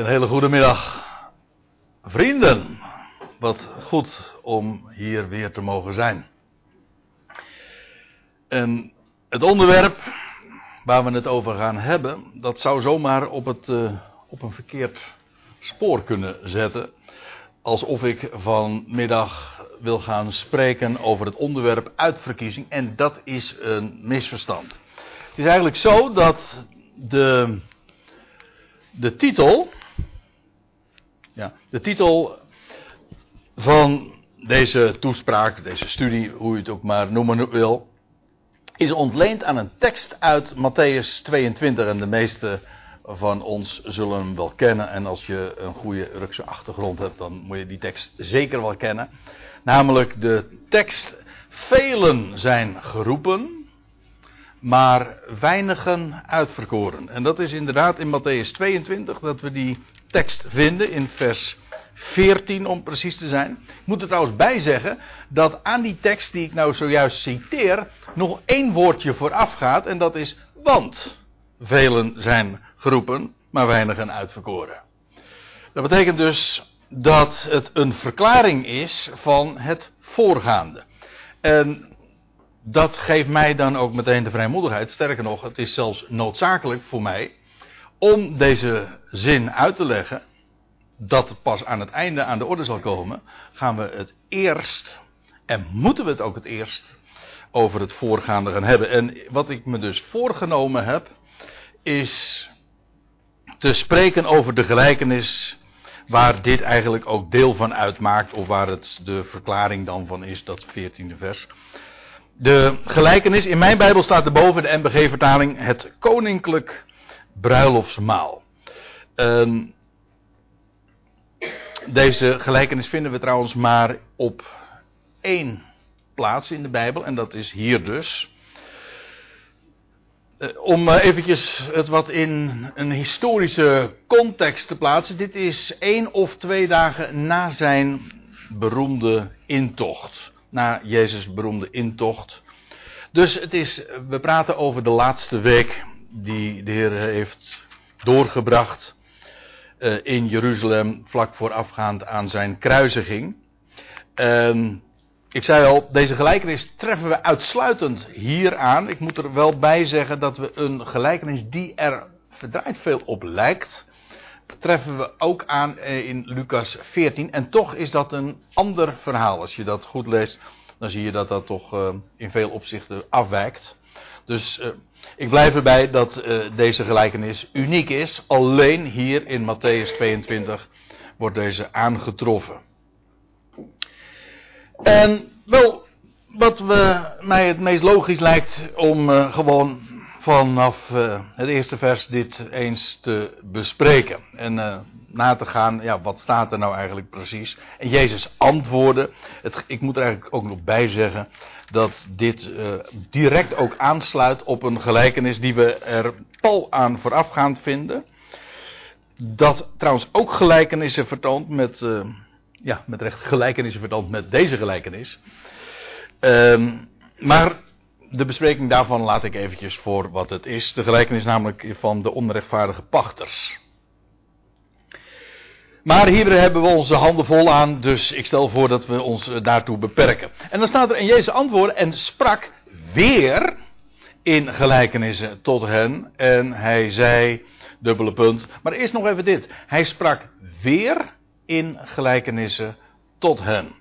Een hele goede middag, vrienden. Wat goed om hier weer te mogen zijn. En het onderwerp waar we het over gaan hebben, dat zou zomaar op, het, uh, op een verkeerd spoor kunnen zetten. Alsof ik vanmiddag wil gaan spreken over het onderwerp uitverkiezing. En dat is een misverstand. Het is eigenlijk zo dat de, de titel ja, de titel van deze toespraak, deze studie, hoe je het ook maar noemen wil, is ontleend aan een tekst uit Matthäus 22. En de meeste van ons zullen hem wel kennen. En als je een goede Rukse achtergrond hebt, dan moet je die tekst zeker wel kennen. Namelijk de tekst: Velen zijn geroepen, maar weinigen uitverkoren. En dat is inderdaad in Matthäus 22 dat we die tekst vinden in vers 14 om precies te zijn. Ik moet er trouwens bij zeggen dat aan die tekst die ik nou zojuist citeer nog één woordje vooraf gaat en dat is want. Velen zijn geroepen, maar weinigen uitverkoren. Dat betekent dus dat het een verklaring is van het voorgaande. En dat geeft mij dan ook meteen de vrijmoedigheid. Sterker nog, het is zelfs noodzakelijk voor mij om deze zin uit te leggen, dat pas aan het einde aan de orde zal komen, gaan we het eerst, en moeten we het ook het eerst, over het voorgaande gaan hebben. En wat ik me dus voorgenomen heb, is te spreken over de gelijkenis waar dit eigenlijk ook deel van uitmaakt, of waar het de verklaring dan van is, dat 14e vers. De gelijkenis, in mijn Bijbel staat er boven de MBG-vertaling, het koninklijk bruiloftsmaal. Uh, deze gelijkenis vinden we trouwens maar op één plaats in de Bijbel en dat is hier dus. Uh, om uh, eventjes het wat in een historische context te plaatsen. Dit is één of twee dagen na zijn beroemde intocht. Na Jezus' beroemde intocht. Dus het is, we praten over de laatste week die de Heer heeft doorgebracht uh, in Jeruzalem vlak voorafgaand aan zijn kruisiging. Uh, ik zei al, deze gelijkenis treffen we uitsluitend hier aan. Ik moet er wel bij zeggen dat we een gelijkenis die er verdraaid veel op lijkt, treffen we ook aan eh, in Lucas 14. En toch is dat een ander verhaal. Als je dat goed leest, dan zie je dat dat toch uh, in veel opzichten afwijkt. Dus uh, ik blijf erbij dat deze gelijkenis uniek is. Alleen hier in Matthäus 22 wordt deze aangetroffen. En wel, wat mij het meest logisch lijkt om gewoon vanaf uh, het eerste vers dit eens te bespreken. En uh, na te gaan, ja, wat staat er nou eigenlijk precies? En Jezus antwoordde. Het, ik moet er eigenlijk ook nog bij zeggen dat dit uh, direct ook aansluit op een gelijkenis die we er pal aan voorafgaand vinden. Dat trouwens ook gelijkenissen vertoont met, ja, met recht gelijkenissen vertoont met deze gelijkenis. Um, maar de bespreking daarvan laat ik eventjes voor wat het is. De gelijkenis namelijk van de onrechtvaardige pachters. Maar hier hebben we onze handen vol aan, dus ik stel voor dat we ons daartoe beperken. En dan staat er in Jezus antwoorden en sprak weer in gelijkenissen tot hen. En hij zei, dubbele punt, maar eerst nog even dit. Hij sprak weer in gelijkenissen tot hen.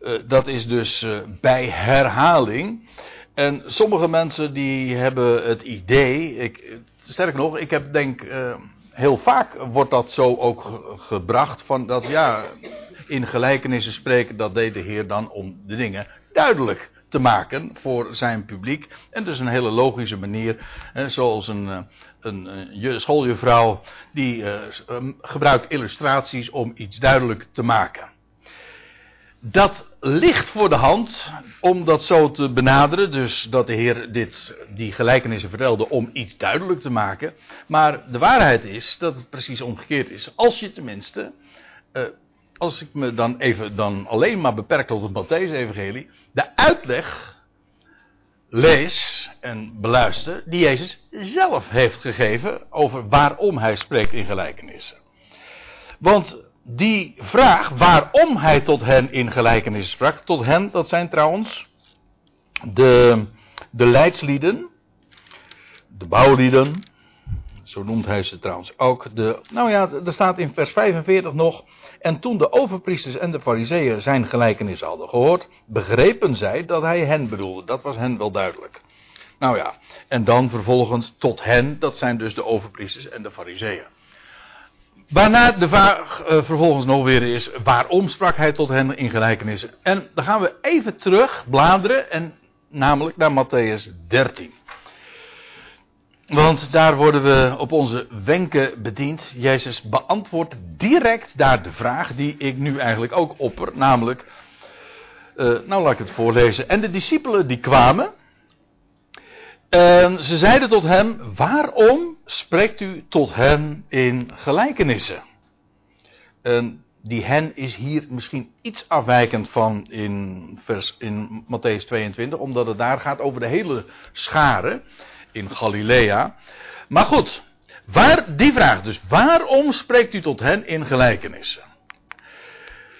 Uh, dat is dus uh, bij herhaling. En sommige mensen die hebben het idee, ik, sterk nog, ik heb denk... Uh, heel vaak wordt dat zo ook gebracht van dat ja, in gelijkenissen spreken, dat deed de Heer dan om de dingen duidelijk te maken voor zijn publiek. En dus een hele logische manier, zoals een, eh, een, een schooljuffrouw die uh, gebruikt illustraties om iets duidelijk te maken. Dat ligt voor de hand om dat zo te benaderen. Dus dat de Heer dit, die gelijkenissen vertelde om iets duidelijk te maken. Maar de waarheid is dat het precies omgekeerd is. Als je tenminste, uh, als ik me dan even dan alleen maar beperk tot het Matthäus-evangelie, de uitleg lees en beluister die Jezus zelf heeft gegeven over waarom hij spreekt in gelijkenissen. Want die vraag waarom hij tot hen in gelijkenis sprak, tot hen, dat zijn trouwens de, de leidslieden, de bouwlieden, zo noemt hij ze trouwens ook. De, nou ja, er staat in vers 45 nog. En toen de overpriesters en de fariseeën zijn gelijkenis hadden gehoord, begrepen zij dat hij hen bedoelde. Dat was hen wel duidelijk. Nou ja, en dan vervolgens tot hen, dat zijn dus de overpriesters en de fariseeën. Waarna de vraag uh, vervolgens nog weer is, waarom sprak hij tot hen in gelijkenissen? En dan gaan we even terug bladeren, en namelijk naar Matthäus 13. Want daar worden we op onze wenken bediend. Jezus beantwoordt direct daar de vraag die ik nu eigenlijk ook opper, namelijk, uh, nou laat ik het voorlezen. En de discipelen die kwamen, en ze zeiden tot hem, waarom spreekt u tot hen in gelijkenissen? En die hen is hier misschien iets afwijkend van in, vers, in Matthäus 22, omdat het daar gaat over de hele schare in Galilea. Maar goed, waar, die vraag dus, waarom spreekt u tot hen in gelijkenissen?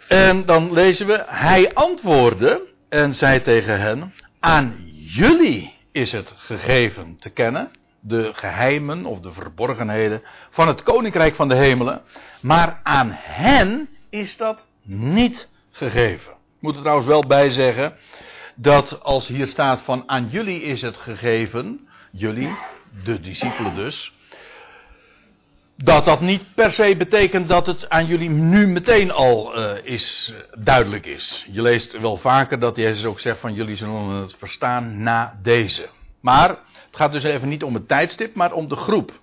En dan lezen we, hij antwoordde en zei tegen hen, aan jullie is het gegeven te kennen, de geheimen of de verborgenheden van het koninkrijk van de hemelen, maar aan hen is dat niet gegeven. Ik moet er trouwens wel bij zeggen dat als hier staat van aan jullie is het gegeven, jullie, de discipelen dus, dat dat niet per se betekent dat het aan jullie nu meteen al uh, is, duidelijk is. Je leest wel vaker dat Jezus ook zegt van jullie zullen het verstaan na deze. Maar het gaat dus even niet om het tijdstip, maar om de groep.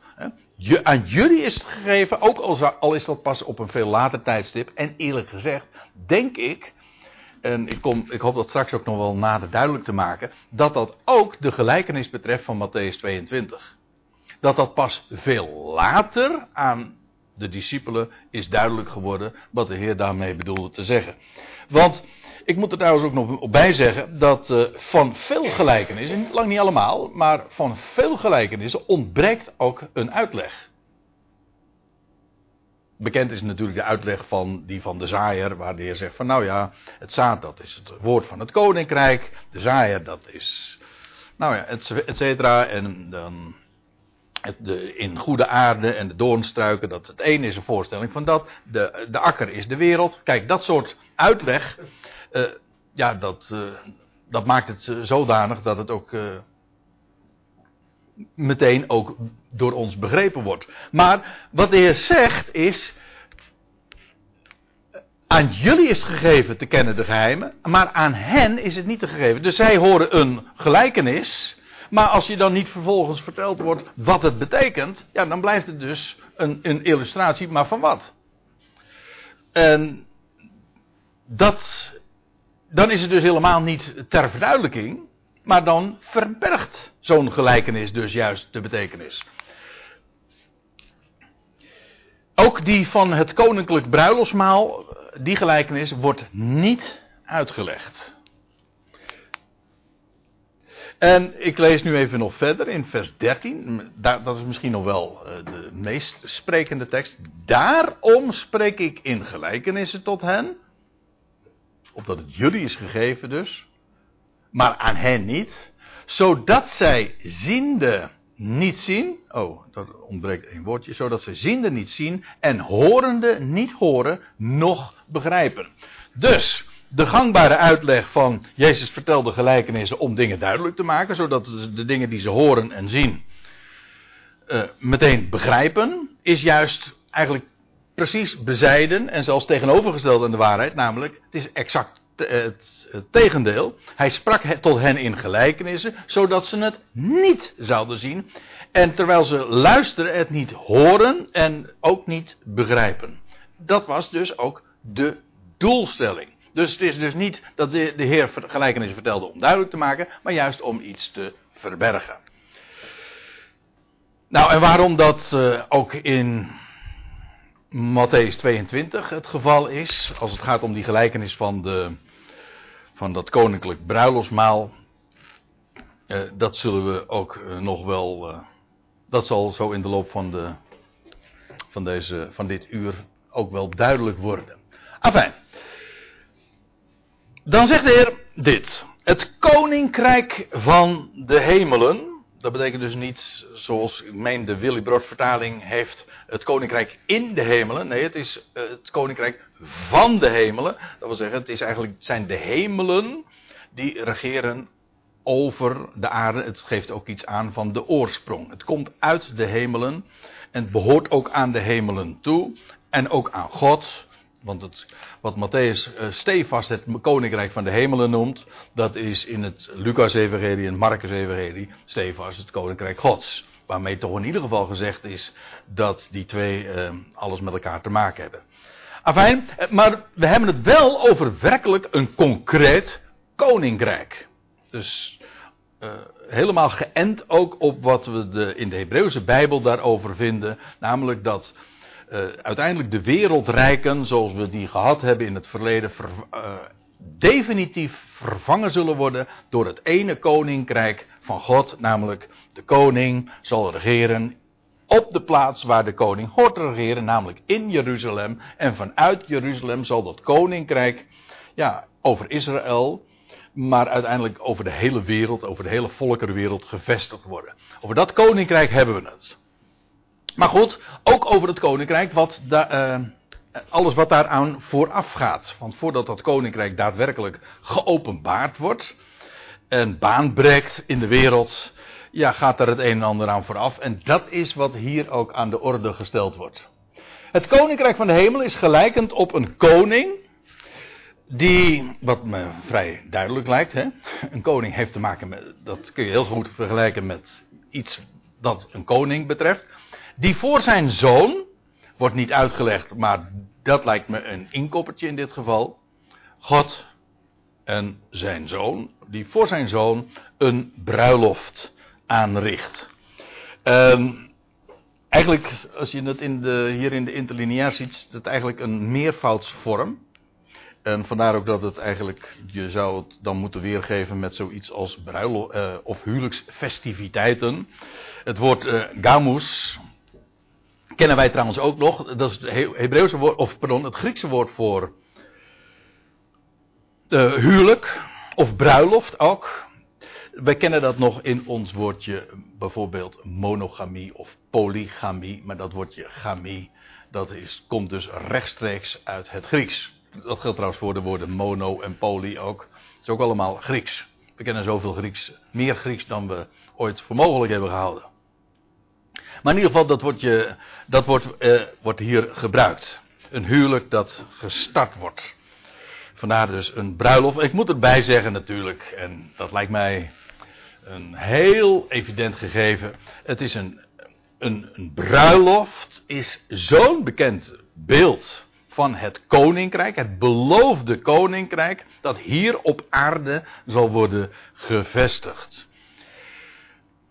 Je, aan jullie is het gegeven, ook al is dat pas op een veel later tijdstip. En eerlijk gezegd, denk ik en ik, kom, ik hoop dat straks ook nog wel nader duidelijk te maken, dat dat ook de gelijkenis betreft van Matthäus 22. Dat dat pas veel later aan de discipelen is duidelijk geworden wat de Heer daarmee bedoelde te zeggen. Want ik moet er trouwens ook nog bij zeggen dat uh, van veel gelijkenissen, lang niet allemaal, maar van veel gelijkenissen ontbreekt ook een uitleg. Bekend is natuurlijk de uitleg van die van de zaaier, waar de heer zegt van nou ja, het zaad dat is het woord van het koninkrijk, de zaaier dat is, nou ja, et cetera, en dan in goede aarde en de doornstruiken, dat het een is een voorstelling van dat, de, de akker is de wereld. Kijk, dat soort uitleg, uh, ja, dat, uh, dat maakt het zodanig dat het ook... Meteen ook door ons begrepen wordt. Maar wat de Heer zegt is. Aan jullie is gegeven te kennen de geheimen, maar aan hen is het niet te gegeven. Dus zij horen een gelijkenis, maar als je dan niet vervolgens verteld wordt wat het betekent, ja, dan blijft het dus een, een illustratie, maar van wat? En dat, dan is het dus helemaal niet ter verduidelijking, maar dan verbergt zo'n gelijkenis dus juist de betekenis. Ook die van het koninklijk bruiloftsmaal, die gelijkenis wordt niet uitgelegd. En ik lees nu even nog verder in vers 13. Dat is misschien nog wel eh, de meest sprekende tekst. Daarom spreek ik in gelijkenissen tot hen. Opdat het jullie is gegeven dus maar aan hen niet, zodat zij ziende niet zien, oh, dat ontbreekt een woordje, zodat zij ziende niet zien en horende niet horen, noch begrijpen. Dus, de gangbare uitleg van Jezus vertelde gelijkenissen om dingen duidelijk te maken, zodat de dingen die ze horen en zien uh, meteen begrijpen, is juist eigenlijk precies bezijden en zelfs tegenovergesteld aan de waarheid, namelijk het is exact het, het, tegendeel. Hij sprak tot hen in gelijkenissen, zodat ze het niet zouden zien. En terwijl ze luisteren, het niet horen en ook niet begrijpen. Dat was dus ook de doelstelling. Dus het is dus niet dat de, de Heer gelijkenissen vertelde om duidelijk te maken, maar juist om iets te verbergen. Nou, en waarom dat uh, ook in Matthäus 22 het geval is, als het gaat om die gelijkenis van de, van dat koninklijk bruiloftsmaal. Uh, dat zullen we ook uh, nog wel. Dat zal zo in de loop van, de, van, deze, van dit uur ook wel duidelijk worden. Enfin. Dan zegt de Heer dit. Het koninkrijk van de hemelen. Dat betekent dus niet, zoals ik meen de Willy Brood vertaling heeft, het koninkrijk in de hemelen. Nee, het is eh, het koninkrijk van de hemelen. Dat wil zeggen, het, is eigenlijk, zijn de hemelen die regeren over de aarde. Het geeft ook iets aan van de oorsprong. Het komt uit de hemelen en het behoort ook aan de hemelen toe en ook aan God. Want het, wat Matthäus uh, het koninkrijk van de hemelen noemt, dat is in het Lucas-evangelie en Marcus-evangelie stevast het koninkrijk Gods. Waarmee toch in ieder geval gezegd is dat die twee uh, alles met elkaar te maken hebben. Afijn, eh, maar we hebben het wel over werkelijk een concreet koninkrijk. Dus helemaal geënt ook op wat we de, in de Hebreeuwse Bijbel daarover vinden. Namelijk dat uh, uiteindelijk de wereldrijken, zoals we die gehad hebben in het verleden, ver, uh, definitief vervangen zullen worden door het ene koninkrijk van God. Namelijk de koning zal regeren op de plaats waar de koning hoort te regeren, namelijk in Jeruzalem. En vanuit Jeruzalem zal dat koninkrijk ja, over Israël maar uiteindelijk over de hele wereld, over de hele volkerenwereld gevestigd worden. Over dat koninkrijk hebben we het. Maar goed, ook over het koninkrijk, wat uh, alles wat daaraan vooraf gaat. Want voordat dat koninkrijk daadwerkelijk geopenbaard wordt en baan breekt in de wereld, ja, gaat er het een en ander aan vooraf. En dat is wat hier ook aan de orde gesteld wordt. Het koninkrijk van de hemel is gelijkend op een koning die, wat me vrij duidelijk lijkt, hè? een koning heeft te maken met, dat kun je heel goed vergelijken met iets dat een koning betreft, die voor zijn zoon, wordt niet uitgelegd, maar dat lijkt me een inkoppertje in dit geval, God en zijn zoon, die voor zijn zoon een bruiloft aanricht. Um, eigenlijk, als je het in de, hier in de interlineair ziet, is het eigenlijk een meervoudsvorm. En vandaar ook dat het eigenlijk, je zou het dan moeten weergeven met zoiets als bruiloft uh, of huwelijksfestiviteiten. Het woord uh, gamus kennen wij trouwens ook nog. Dat is het Hebreeuwse woord, of pardon, het Griekse woord voor uh, huwelijk of bruiloft ook. Wij kennen dat nog in ons woordje bijvoorbeeld monogamie of polygamie, maar dat woordje gamie, dat is, komt dus rechtstreeks uit het Grieks. Dat geldt trouwens voor de woorden mono en poly ook. Het is ook allemaal Grieks. We kennen zoveel Grieks, meer Grieks dan we ooit voor mogelijk hebben gehouden. Maar in ieder geval, dat, wordt, je, dat wordt, eh, wordt hier gebruikt. Een huwelijk dat gestart wordt. Vandaar dus een bruiloft. Ik moet erbij zeggen natuurlijk, en dat lijkt mij een heel evident gegeven. Het is een, een, een bruiloft is zo'n bekend beeld van het koninkrijk, het beloofde koninkrijk, dat hier op aarde zal worden gevestigd.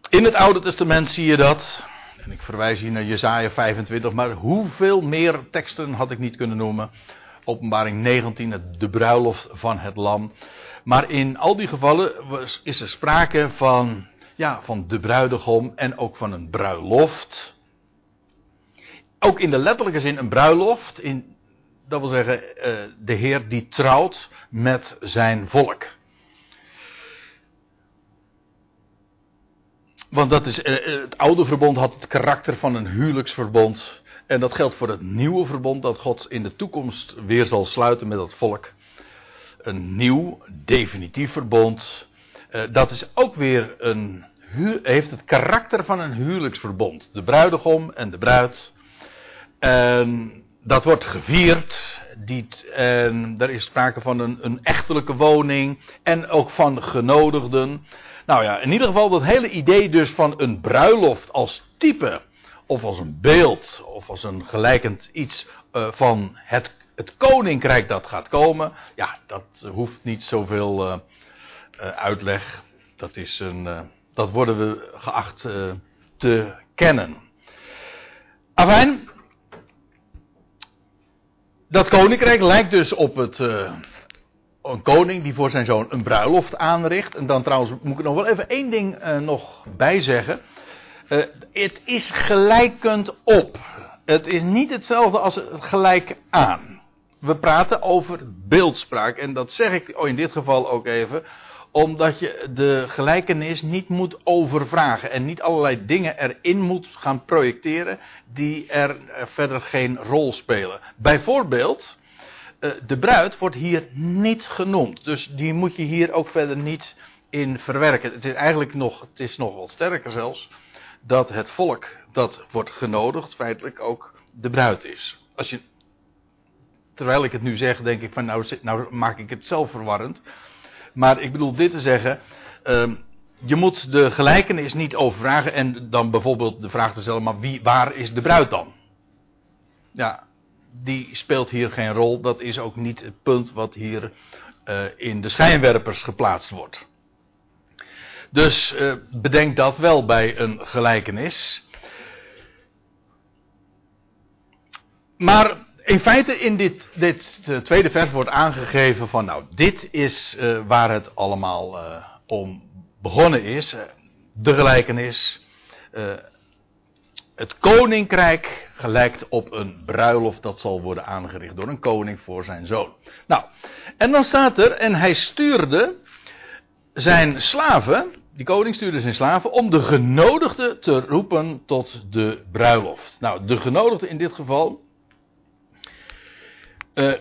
In het Oude Testament zie je dat, en ik verwijs hier naar Jesaja 25, maar hoeveel meer teksten had ik niet kunnen noemen. Openbaring 19, de bruiloft van het lam. Maar in al die gevallen is er sprake van, ja, van de bruidegom en ook van een bruiloft. Ook in de letterlijke zin een bruiloft. In, dat wil zeggen, eh, de Heer die trouwt met zijn volk. Want dat is, eh, het oude verbond had het karakter van een huwelijksverbond. En dat geldt voor het nieuwe verbond dat God in de toekomst weer zal sluiten met dat volk. Een nieuw, definitief verbond. Eh, dat is ook weer een, heeft het karakter van een huwelijksverbond. De bruidegom en de bruid. Dat wordt gevierd. Die, en er is sprake van een, een echtelijke woning. En ook van genodigden. Nou ja, in ieder geval dat hele idee dus van een bruiloft als type. Of als een beeld. Of als een gelijkend iets uh, van het, het koninkrijk dat gaat komen. Ja, dat hoeft niet zoveel uh, uh, uitleg. Dat, is een, dat worden we geacht te kennen. Afijn, dat koninkrijk lijkt dus op het, een koning die voor zijn zoon een bruiloft aanricht. En dan trouwens moet ik nog wel even één ding uh, nog bijzeggen. Uh, het is gelijkend op. het is niet hetzelfde als gelijk aan. We praten over beeldspraak. En dat zeg ik in dit geval ook even omdat je de gelijkenis niet moet overvragen en niet allerlei dingen erin moet gaan projecteren die er verder geen rol spelen. Bijvoorbeeld, eh, de bruid wordt hier niet genoemd. Dus die moet je hier ook verder niet in verwerken. Het is eigenlijk nog, het is nog wat sterker zelfs, dat het volk dat wordt genodigd feitelijk ook de bruid is. Als je, terwijl ik het nu zeg, denk ik van nou, nou maak ik het zelf verwarrend. Maar ik bedoel dit te zeggen. Uh, je moet de gelijkenis niet overvragen en dan bijvoorbeeld de vraag te stellen: maar wie, waar is de bruid dan? Ja, die speelt hier geen rol. Dat is ook niet het punt wat hier uh, in de schijnwerpers geplaatst wordt. Dus uh, bedenk dat wel bij een gelijkenis. Maar in feite in dit, dit uh, tweede vers wordt aangegeven van nou, dit is waar het allemaal om begonnen is. de gelijkenis. Het koninkrijk gelijkt op een bruiloft dat zal worden aangericht door een koning voor zijn zoon. Nou, en dan staat er, en hij stuurde zijn slaven, die koning stuurde zijn slaven, om de genodigden te roepen tot de bruiloft. Nou, de genodigden in dit geval, uh,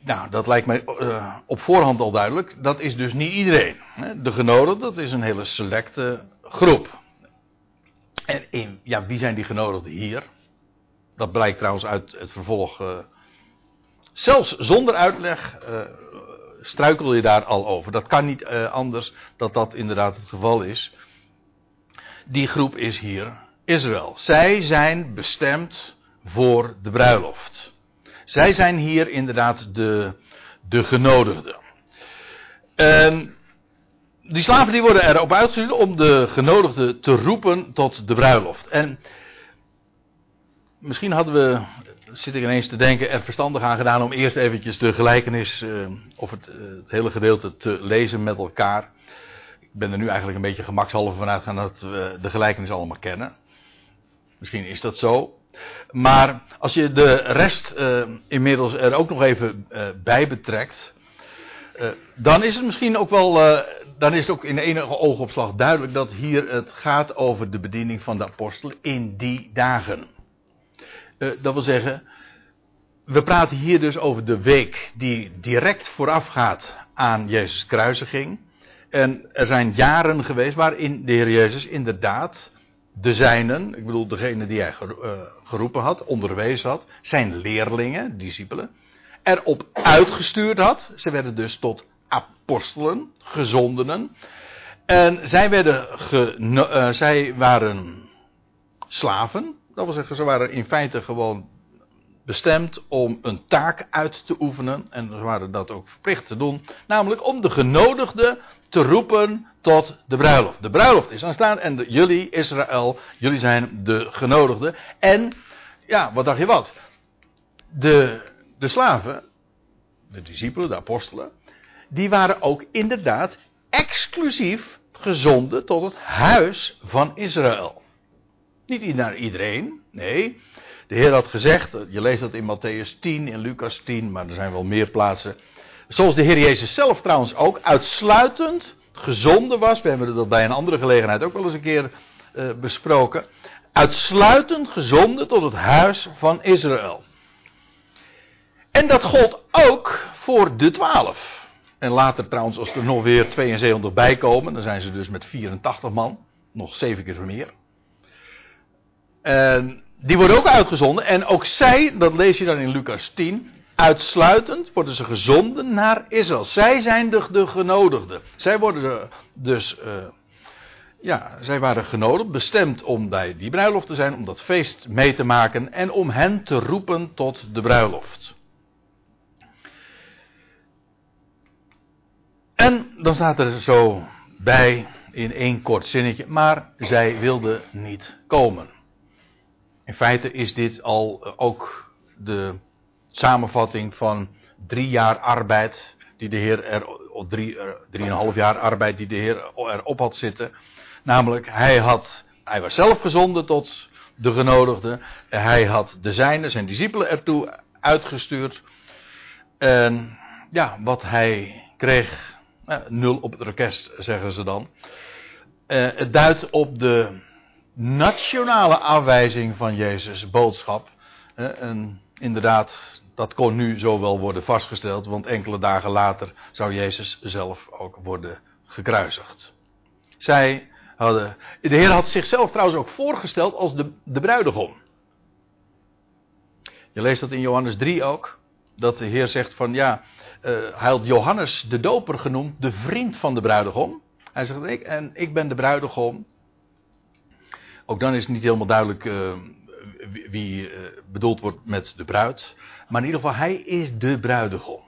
nou, dat lijkt mij uh, op voorhand al duidelijk. Dat is dus niet iedereen. De genodigden, dat is een hele selecte groep. En ja, wie zijn die genodigden hier? Dat blijkt trouwens uit het vervolg. Uh, zelfs zonder uitleg struikel je daar al over. Dat kan niet anders dat dat inderdaad het geval is. Die groep is hier Israël. Zij zijn bestemd voor de bruiloft. Zij zijn hier inderdaad de, de genodigden. En die slaven die worden erop uitgestuurd om de genodigden te roepen tot de bruiloft. En misschien hadden we, zit ik ineens te denken, er verstandig aan gedaan om eerst eventjes de gelijkenis uh, of het, uh, het, hele gedeelte te lezen met elkaar. Ik ben er nu eigenlijk een beetje gemakshalve vanuit gaan dat we de gelijkenis allemaal kennen. Misschien is dat zo. Maar als je de rest uh, inmiddels er ook nog even bij betrekt. Uh, dan is het misschien ook wel. dan is het ook in enige oogopslag duidelijk dat hier het gaat over de bediening van de apostel in die dagen. dat wil zeggen. We praten hier dus over de week die direct voorafgaat aan Jezus' kruisiging. En er zijn jaren geweest waarin de Heer Jezus inderdaad de zijnen, ik bedoel degene die hij eh, geroepen had, onderwezen had, zijn leerlingen, discipelen, erop uitgestuurd had. Ze werden dus tot apostelen, gezondenen. En zij, werden ge, uh, zij waren slaven, dat wil zeggen, ze waren in feite gewoon bestemd om een taak uit te oefenen. En ze waren dat ook verplicht te doen. Namelijk om de genodigden te roepen tot de bruiloft. De bruiloft is aanstaan en jullie, Israël, jullie zijn de genodigden. En, ja, wat dacht je wat? De, de slaven, de discipelen, de apostelen, die waren ook inderdaad exclusief gezonden tot het huis van Israël. Niet naar iedereen, nee. De Heer had gezegd, je leest dat in Matthäus 10, in Lucas 10, maar er zijn wel meer plaatsen. Zoals de Heer Jezus zelf trouwens ook uitsluitend gezonden was. We hebben dat bij een andere gelegenheid ook wel eens een keer uh, besproken. Uitsluitend gezonden tot het huis van Israël. En dat gold ook voor de twaalf. En later trouwens, als er nog weer 72 bij komen, dan zijn ze dus met 84 man. Nog zeven keer meer. En die worden ook uitgezonden. En ook zij, dat lees je dan in Lucas 10, uitsluitend worden ze gezonden naar Israël. Zij zijn de, de genodigden. Zij worden dus, uh, ja, zij waren genodigd, bestemd om bij die bruiloft te zijn, om dat feest mee te maken en om hen te roepen tot de bruiloft. En dan staat er zo bij in één kort zinnetje, maar zij wilden niet komen. In feite is dit al eh, ook de samenvatting van drie jaar arbeid die de Heer er, drie, drieënhalf jaar arbeid die de Heer erop had zitten. Namelijk, hij had, hij was zelf gezonden tot de genodigden. Hij had de zijnen, zijn discipelen ertoe uitgestuurd. En ja, wat hij kreeg, eh, nul op het orkest zeggen ze dan. Eh, het duidt op de nationale afwijzing van Jezus' boodschap. Eh, en inderdaad, dat kon nu zo wel worden vastgesteld, want enkele dagen later zou Jezus zelf ook worden gekruisigd. Zij hadden, de Heer had zichzelf trouwens ook voorgesteld als de, de bruidegom. Je leest dat in Johannes 3 ook. Dat de Heer zegt van ja, uh, hij had Johannes de doper genoemd, de vriend van de bruidegom. Hij zegt ik, en ik ben de bruidegom. Ook dan is het niet helemaal duidelijk uh, wie, uh, bedoeld wordt met de bruid. Maar in ieder geval, hij is de bruidegom.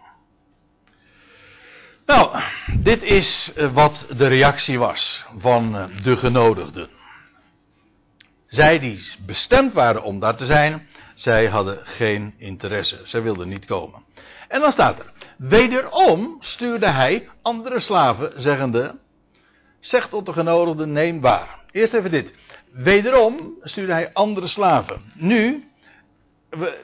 Nou, dit is wat de reactie was van de genodigden. Zij die bestemd waren om daar te zijn, zij hadden geen interesse. Zij wilden niet komen. En dan staat er: Wederom stuurde hij andere slaven, zeggende: Zeg tot de genodigden: neem waar. Eerst even dit. Wederom stuurde hij andere slaven. Nu,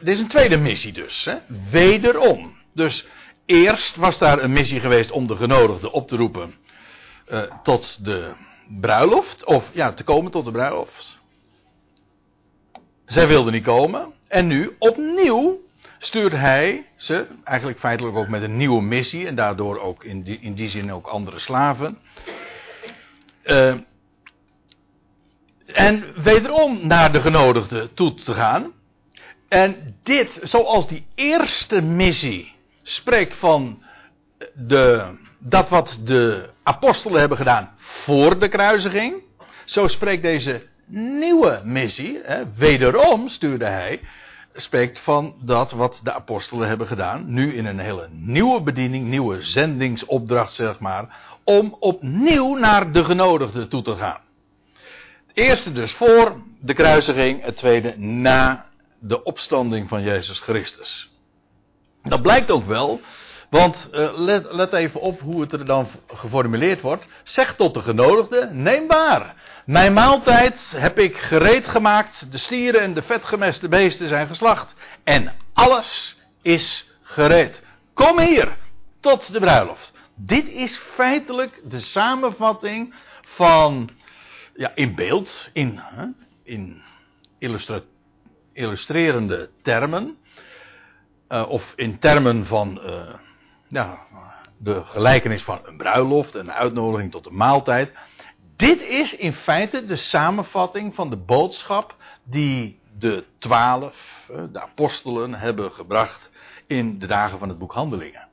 dit is een tweede missie dus. Hè? Wederom. Dus eerst was daar een missie geweest om de genodigden op te roepen uh, tot de bruiloft. Of ja, te komen tot de bruiloft. Zij wilden niet komen. En nu opnieuw stuurt hij ze, eigenlijk feitelijk ook met een nieuwe missie. En daardoor ook in die, in die zin ook andere slaven. Uh, en wederom naar de genodigden toe te gaan. En dit, zoals die eerste missie spreekt van de, dat wat de apostelen hebben gedaan voor de kruisiging. Zo spreekt deze nieuwe missie, hè, wederom stuurde hij, spreekt van dat wat de apostelen hebben gedaan. Nu in een hele nieuwe bediening, nieuwe zendingsopdracht zeg maar. Om opnieuw naar de genodigden toe te gaan. Het eerste dus voor de kruisiging, het tweede na de opstanding van Jezus Christus. Dat blijkt ook wel, want uh, let, let, even op hoe het er dan geformuleerd wordt. Zeg tot de genodigde, neem waar. Mijn maaltijd heb ik gereed gemaakt, de stieren en de vetgemeste beesten zijn geslacht. En alles is gereed. Kom hier, tot de bruiloft. Dit is feitelijk de samenvatting van, ja, in beeld, in, in illustrerende termen uh, of in termen van uh, ja, de gelijkenis van een bruiloft, een uitnodiging tot een maaltijd. Dit is in feite de samenvatting van de boodschap die de twaalf, uh, de apostelen, hebben gebracht in de dagen van het boek Handelingen.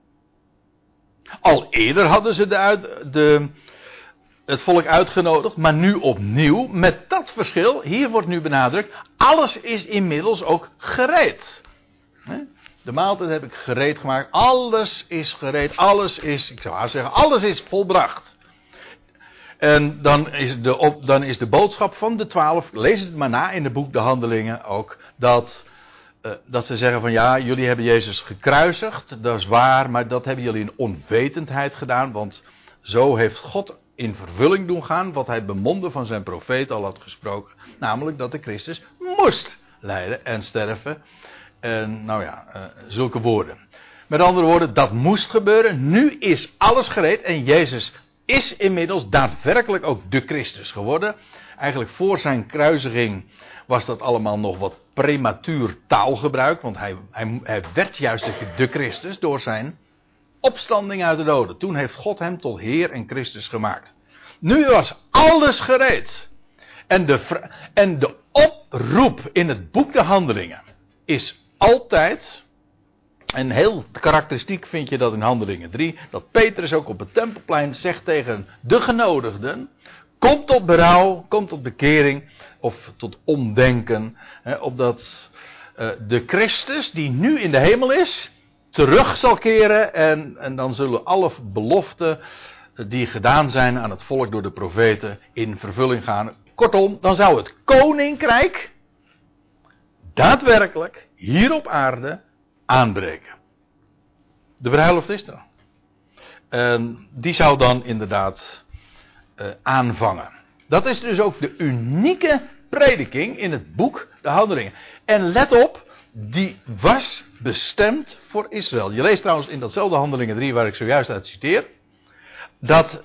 Al eerder hadden ze de, de, het volk uitgenodigd, maar nu opnieuw met dat verschil. Hier wordt nu benadrukt, alles is inmiddels ook gereed. De maaltijd heb ik gereed gemaakt. Alles is gereed. Alles is, ik zou haar zeggen, alles is volbracht. En dan is, de, dan is de boodschap van de twaalf, lees het maar na in het boek De Handelingen ook, dat, uh, dat ze zeggen van ja, jullie hebben Jezus gekruisigd, dat is waar, maar dat hebben jullie in onwetendheid gedaan, want zo heeft God in vervulling doen gaan wat hij bemonden van zijn profeet al had gesproken, namelijk dat de Christus moest lijden en sterven en nou ja, uh, zulke woorden. Met andere woorden, dat moest gebeuren. Nu is alles gereed en Jezus is inmiddels daadwerkelijk ook de Christus geworden. Eigenlijk voor zijn kruisiging was dat allemaal nog wat prematuur taalgebruik. Want hij, hij, hij werd juist de Christus door zijn opstanding uit de doden. Toen heeft God hem tot Heer en Christus gemaakt. Nu was alles gereed. En de, en de oproep in het boek de Handelingen is altijd, en heel karakteristiek vind je dat in Handelingen 3, dat Petrus ook op het tempelplein zegt tegen de genodigden, kom tot berouw, kom tot bekering, of tot omdenken, hè, opdat uh, de Christus die nu in de hemel is, terug zal keren en, en dan zullen alle beloften die gedaan zijn aan het volk door de profeten in vervulling gaan. Kortom, dan zou het koninkrijk daadwerkelijk hier op aarde aanbreken. De bruiloft is er. En die zou dan inderdaad uh, aanvangen. Dat is dus ook de unieke prediking in het boek De Handelingen. En let op, die was bestemd voor Israël. Je leest trouwens in datzelfde Handelingen 3 waar ik zojuist uit citeer, dat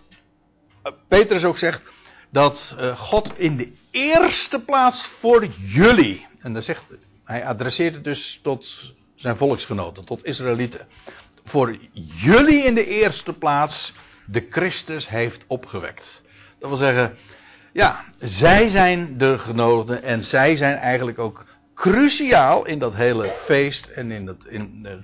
eh, Petrus ook zegt dat eh, God in de eerste plaats voor jullie, en dan zegt hij adresseert het dus tot zijn volksgenoten, tot Israëlieten, voor jullie in de eerste plaats de Christus heeft opgewekt. Dat wil zeggen, ja, zij zijn de genodigden en zij zijn eigenlijk ook cruciaal in dat hele feest en in, dat, in, de,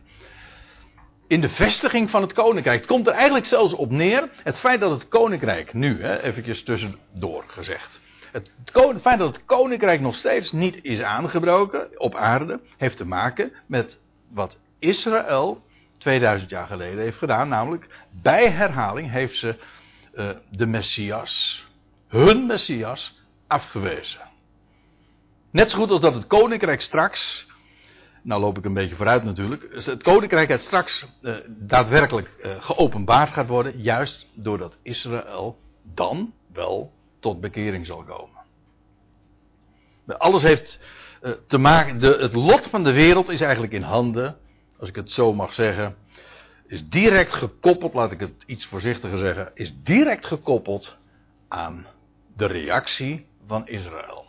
in de vestiging van het koninkrijk. Het komt er eigenlijk zelfs op neer, het feit dat het koninkrijk nu, hè, eventjes tussendoor gezegd. Het, feit dat het koninkrijk nog steeds niet is aangebroken op aarde, heeft te maken met wat Israël 2000 jaar geleden heeft gedaan. Namelijk, bij herhaling heeft ze uh, de Messias, hun Messias, afgewezen. Net zo goed als dat het koninkrijk straks. Nou loop ik een beetje vooruit natuurlijk. Het koninkrijk het straks uh, daadwerkelijk uh, geopenbaard gaat worden. Juist doordat Israël dan wel tot bekering zal komen. Alles heeft uh, te maken. De, het lot van de wereld is eigenlijk in handen. Als ik het zo mag zeggen. Is direct gekoppeld, laat ik het iets voorzichtiger zeggen. Is direct gekoppeld aan de reactie van Israël.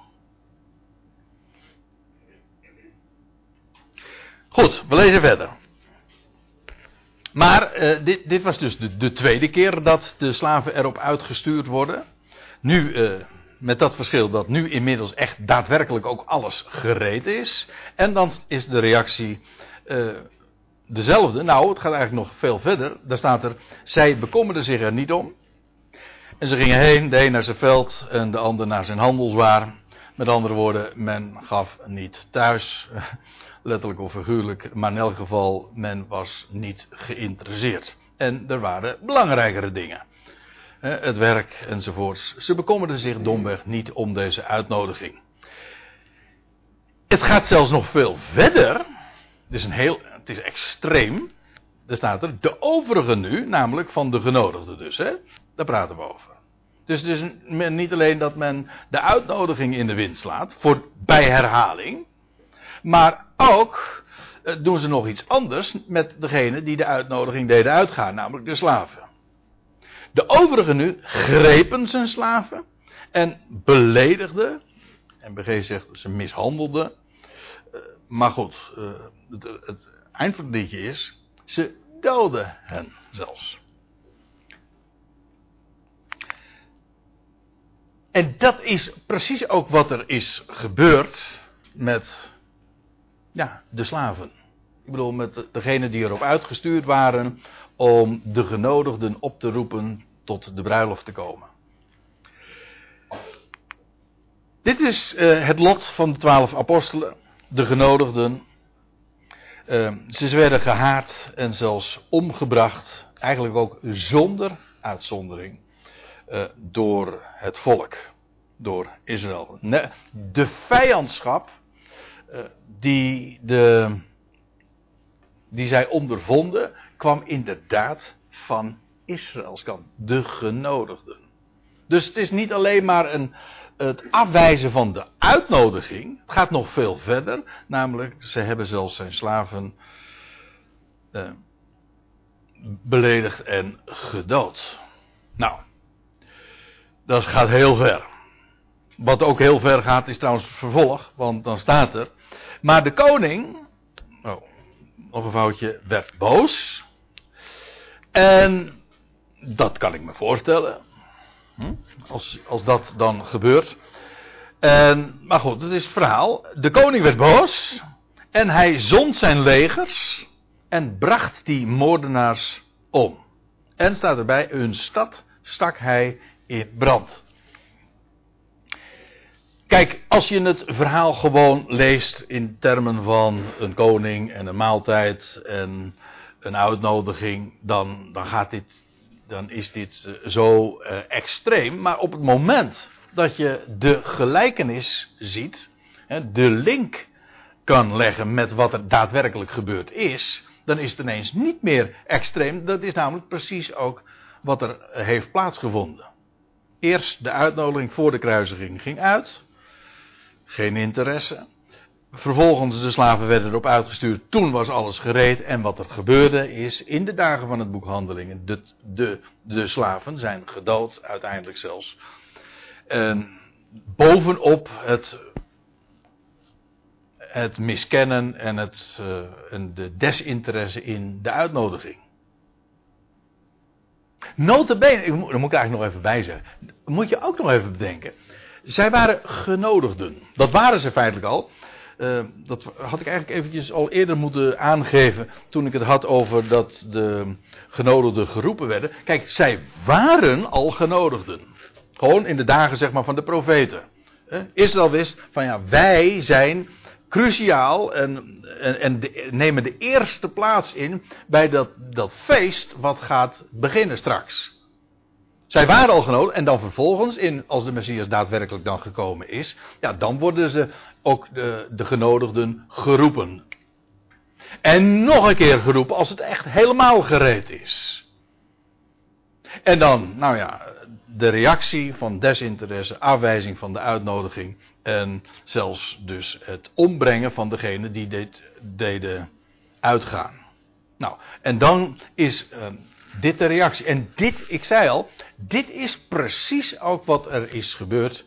Goed, we lezen verder. Maar uh, dit, dit, was dus de, de, tweede keer dat de slaven erop uitgestuurd worden. Nu, uh, met dat verschil dat nu inmiddels echt daadwerkelijk ook alles gereed is. En dan is de reactie uh, dezelfde. Nou, het gaat eigenlijk nog veel verder. Daar staat er, zij bekommerden zich er niet om. En ze gingen heen, de een naar zijn veld en de ander naar zijn handelswaar. Met andere woorden, men gaf niet thuis letterlijk of figuurlijk, maar in elk geval, men was niet geïnteresseerd. En er waren belangrijkere dingen. Het werk enzovoorts. Ze bekommerden zich domweg niet om deze uitnodiging. Het gaat zelfs nog veel verder. Het is, een heel, het is extreem. Er staat er de overige nu, namelijk van de genodigden dus. Hè? Daar praten we over. Dus het is niet alleen dat men de uitnodiging in de wind slaat, voor, bij herhaling. Maar ook eh, doen ze nog iets anders met degene die de uitnodiging deden uitgaan, namelijk de slaven. De overigen nu grepen zijn slaven en beledigden. En BG zegt ze mishandelden. Eh, maar goed, eh, het, het eind van het liedje is, ze doden hen zelfs. En dat is precies ook wat er is gebeurd met ja, de slaven. Ik bedoel, met degenen die erop uitgestuurd waren om de genodigden op te roepen tot de bruiloft te komen. Dit is uh, het lot van de twaalf apostelen, de genodigden. Uh, ze werden gehaat en zelfs omgebracht, eigenlijk ook zonder uitzondering, uh, door het volk, door Israël. De vijandschap eh, die, de, die zij ondervonden, kwam inderdaad van Israëls kant, de genodigden. Dus het is niet alleen maar een, het afwijzen van de uitnodiging. Het gaat nog veel verder. Namelijk, ze hebben zelfs zijn slaven eh, beledigd en gedood. Nou, dat gaat heel ver. Wat ook heel ver gaat is trouwens vervolg, want dan staat er. Maar de koning, oh, nog een foutje, werd boos. En dat kan ik me voorstellen. Hm? Als, als dat dan gebeurt. En, maar goed, het is het verhaal. De koning werd boos. En hij zond zijn legers. En bracht die moordenaars om. En staat erbij, hun stad stak hij in brand. Kijk, als je het verhaal gewoon leest in termen van een koning en een maaltijd en een uitnodiging, dan, dan, gaat dit, dan is dit eh, zo uh, extreem. Maar op het moment dat je de gelijkenis ziet, hè, de link kan leggen met wat er daadwerkelijk gebeurd is, dan is het ineens niet meer extreem. Dat is namelijk precies ook wat er heeft plaatsgevonden. Eerst de uitnodiging voor de kruisiging ging uit. Geen interesse. Vervolgens de slaven werden erop uitgestuurd. Toen was alles gereed. En wat er gebeurde is, in de dagen van het boek Handelingen, de, de, de slaven zijn gedood, uiteindelijk zelfs. En bovenop het, het miskennen en, het, uh, en de desinteresse in de uitnodiging. Notabene, daar moet ik eigenlijk nog even bij zeggen. Moet je ook nog even bedenken. Zij waren genodigden. Dat waren ze feitelijk al. Uh, dat had ik eigenlijk eventjes al eerder moeten aangeven. toen ik het had over dat de genodigden geroepen werden. Kijk, zij waren al genodigden. Gewoon in de dagen zeg maar, van de profeten. Uh, Israël wist van ja, wij zijn cruciaal en, en, nemen de eerste plaats in bij dat, dat feest wat gaat beginnen straks. Zij waren al genodigd en dan vervolgens, in, als de Messias daadwerkelijk dan gekomen is, ja, dan worden ze ook de, de genodigden geroepen. En nog een keer geroepen als het echt helemaal gereed is. En dan, nou ja, de reactie van desinteresse, afwijzing van de uitnodiging en zelfs dus het ombrengen van degene die dit deden uitgaan. Nou, en dan is uh, dit de reactie. En dit, ik zei al, dit is precies ook wat er is gebeurd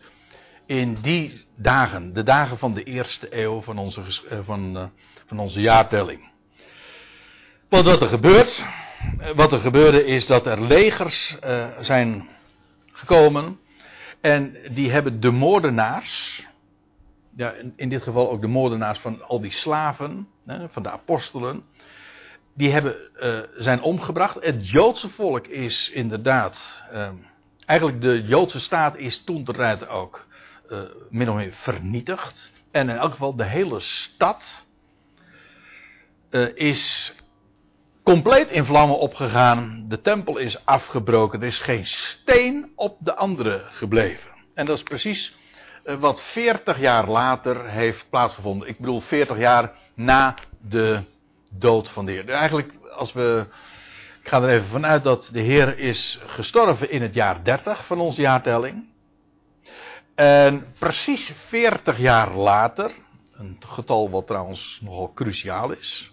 in die dagen, de dagen van de eerste eeuw van onze, uh, van, uh, van onze jaartelling. Want wat er gebeurt, wat er gebeurde is dat er legers zijn gekomen. En die hebben de moordenaars. Ja, in, in dit geval ook de moordenaars van al die slaven. Hè, van de apostelen. Die hebben, uh, zijn omgebracht. Het Joodse volk is inderdaad. Uh, eigenlijk de Joodse staat is toen de ook. Uh, min of meer vernietigd. En in elk geval de hele stad. is compleet in vlammen opgegaan. De tempel is afgebroken. Er is geen steen op de andere gebleven. En dat is precies wat 40 jaar later heeft plaatsgevonden. Ik bedoel 40 jaar na de dood van de Heer. Eigenlijk, als we. Ik ga er even vanuit dat de Heer is gestorven in het jaar 30 van onze jaartelling. En precies 40 jaar later, een getal wat trouwens nogal cruciaal is.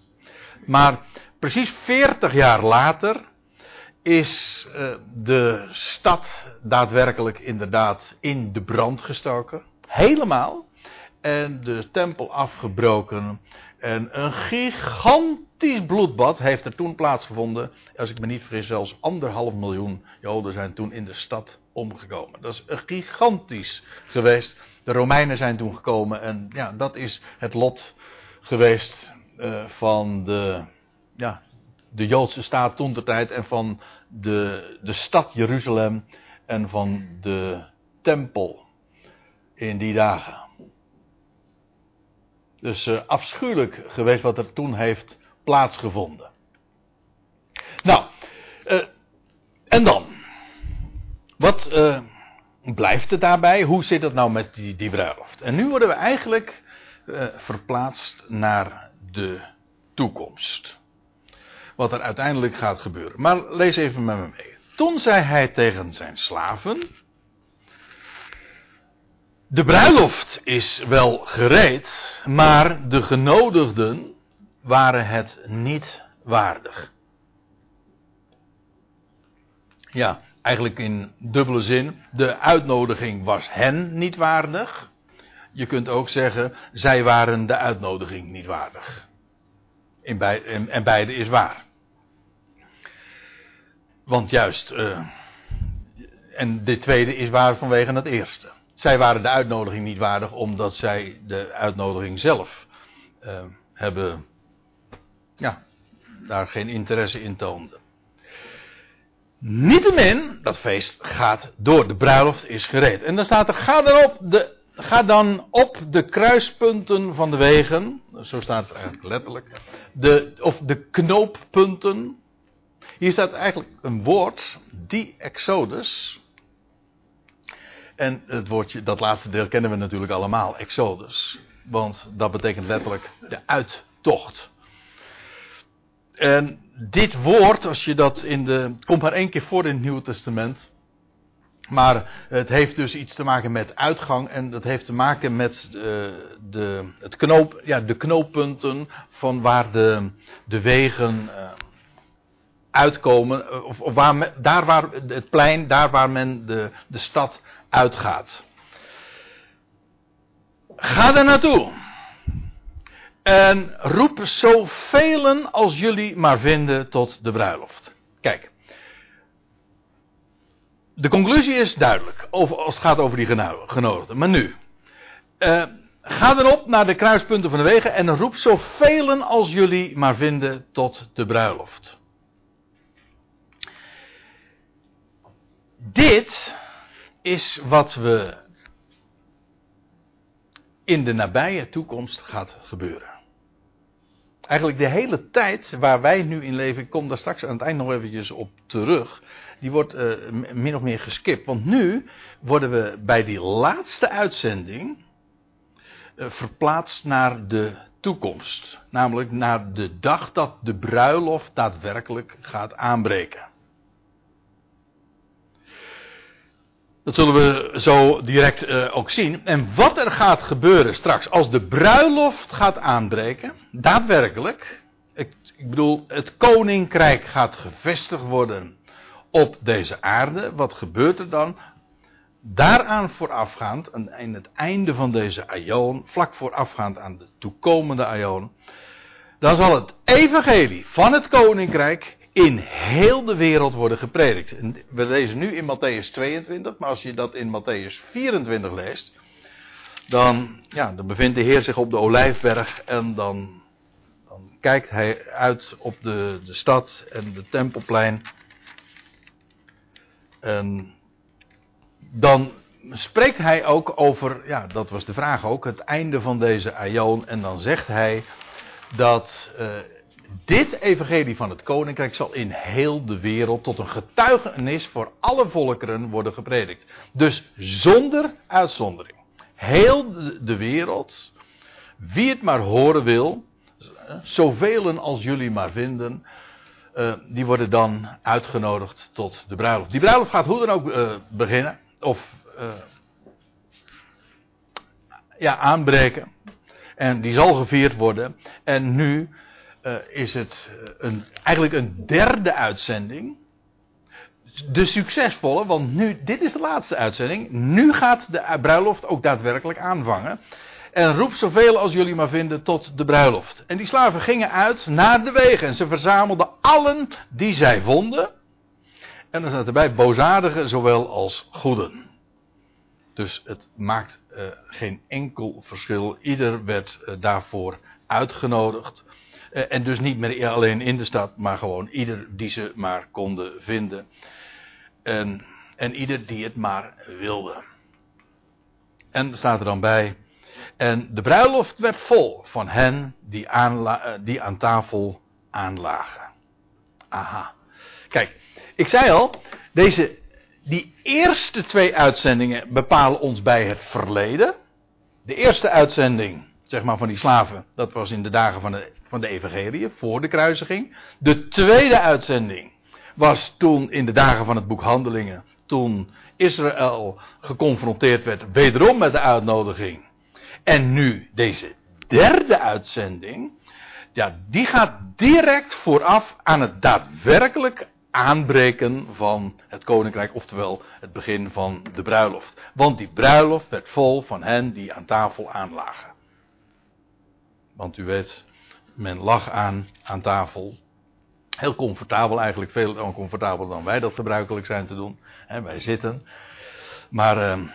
Maar precies 40 jaar later is uh, de stad daadwerkelijk inderdaad in de brand gestoken. Helemaal. En de tempel afgebroken. En een gigantisch bloedbad heeft er toen plaatsgevonden. Als ik me niet vergis, zelfs anderhalf miljoen Joden zijn toen in de stad omgekomen. Dat is gigantisch geweest. De Romeinen zijn toen gekomen en ja, dat is het lot geweest uh, van de ja, de Joodse staat toen de tijd en van de, de stad Jeruzalem en van de tempel in die dagen. Dus uh, afschuwelijk geweest wat er toen heeft plaatsgevonden. Nou, uh, en dan? Wat uh, blijft het daarbij? Hoe zit het nou met die, die bruiloft? En nu worden we eigenlijk verplaatst naar de toekomst wat er uiteindelijk gaat gebeuren. Maar lees even met me mee. Toen zei hij tegen zijn slaven: De bruiloft is wel gereed, maar de genodigden waren het niet waardig. Ja, eigenlijk in dubbele zin. De uitnodiging was hen niet waardig. Je kunt ook zeggen, zij waren de uitnodiging niet waardig. In beide, en, beide is waar. Want juist, uh, en dit tweede is waar vanwege het eerste. Zij waren de uitnodiging niet waardig omdat zij de uitnodiging zelf uh, hebben, ja, daar geen interesse in toonden. Niettemin, dat feest gaat door. De bruiloft is gereed. En dan staat er, ga dan op de, ga dan op de kruispunten van de wegen. Zo staat het eigenlijk letterlijk. De, of de knooppunten hier staat eigenlijk een woord, die Exodus. En het woordje, dat laatste deel kennen we natuurlijk allemaal, Exodus. Want dat betekent letterlijk de uittocht. En dit woord, als je dat in de. komt maar één keer voor in het Nieuwe Testament. Maar het heeft dus iets te maken met uitgang en dat heeft te maken met de, de, het knoop, ja, de knooppunten van waar de, de wegen uh, uitkomen. Of, of waar daar waar het plein, daar waar men de, de stad uitgaat. Ga er naartoe. En roep zoveel als jullie maar vinden tot de bruiloft. Kijk. De conclusie is duidelijk. Als het gaat over die genodigden. Maar nu. Uh, ga erop naar de kruispunten van de wegen. En roep zoveel als jullie maar vinden tot de bruiloft. Dit is wat we in de nabije toekomst gaat gebeuren. Eigenlijk de hele tijd waar wij nu in leven, ik kom daar straks aan het eind nog eventjes op terug, die wordt uh, min of meer geskipt. Want nu worden we bij die laatste uitzending uh, verplaatst naar de toekomst. Namelijk naar de dag dat de bruiloft daadwerkelijk gaat aanbreken. Dat zullen we zo direct uh, ook zien. En wat er gaat gebeuren straks als de bruiloft gaat aanbreken, daadwerkelijk, ik, ik, bedoel, het koninkrijk gaat gevestigd worden op deze aarde. Wat gebeurt er dan? Daaraan voorafgaand, in het einde van deze aion, vlak voorafgaand aan de toekomende aion, dan zal het evangelie van het koninkrijk in heel de wereld worden gepredikt. We lezen nu in Matthäus 22, maar als je dat in Matthäus 24 leest, dan, ja, dan bevindt de Heer zich op de Olijfberg en dan, dan kijkt hij uit op de, de stad en de tempelplein. En dan spreekt hij ook over, ja, dat was de vraag ook, het einde van deze aion. En dan zegt hij dat uh, dit evangelie van het koninkrijk zal in heel de wereld tot een getuigenis voor alle volkeren worden gepredikt. Dus zonder uitzondering. Heel de wereld, wie het maar horen wil, zoveel als jullie maar vinden, uh, die worden dan uitgenodigd tot de bruiloft. Die bruiloft gaat hoe dan ook uh, beginnen, of uh, ja, aanbreken. En die zal gevierd worden. En nu uh, is het een, eigenlijk een derde uitzending. De succesvolle, want nu, dit is de laatste uitzending. Nu gaat de bruiloft ook daadwerkelijk aanvangen. En roep zoveel als jullie maar vinden tot de bruiloft. En die slaven gingen uit naar de wegen. En ze verzamelden allen die zij vonden. En dan staat erbij bozaardigen zowel als goeden. Dus het maakt uh, geen enkel verschil. Ieder werd daarvoor uitgenodigd. Uh, en dus niet meer alleen in de stad, maar gewoon ieder die ze maar konden vinden. En, en ieder die het maar wilde. En staat er dan bij. En de bruiloft werd vol van hen die, aanla, die aan tafel aanlagen. Aha. Kijk, ik zei al, deze, die eerste twee uitzendingen bepalen ons bij het verleden. De eerste uitzending, zeg maar, van die slaven, dat was in de dagen van de, van de evangelie, voor de kruisiging. De tweede uitzending was toen in de dagen van het boek Handelingen, toen Israël geconfronteerd werd, wederom met de uitnodiging. En nu deze derde uitzending, ja, die gaat direct vooraf aan het daadwerkelijk aanbreken van het koninkrijk, oftewel het begin van de bruiloft. Want die bruiloft werd vol van hen die aan tafel aanlagen. Want u weet, men lag aan, aan tafel. Heel comfortabel eigenlijk, veel comfortabeler dan wij dat gebruikelijk zijn te doen. Wij zitten. Maar, uh,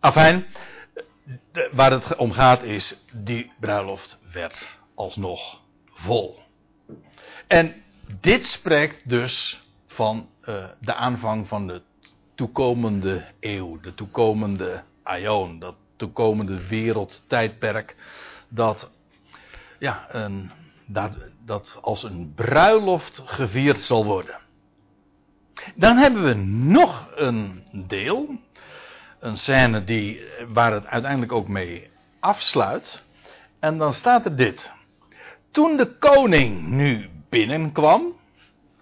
afijn, waar het om gaat is, die bruiloft werd alsnog vol. En dit spreekt dus van uh, de aanvang van de toekomende eeuw, de toekomende aion, dat toekomende wereldtijdperk, dat, ja, een, dat, dat als een bruiloft gevierd zal worden. Dan hebben we nog een deel, een scène die, waar het uiteindelijk ook mee afsluit. En dan staat er dit. Toen de koning nu binnenkwam,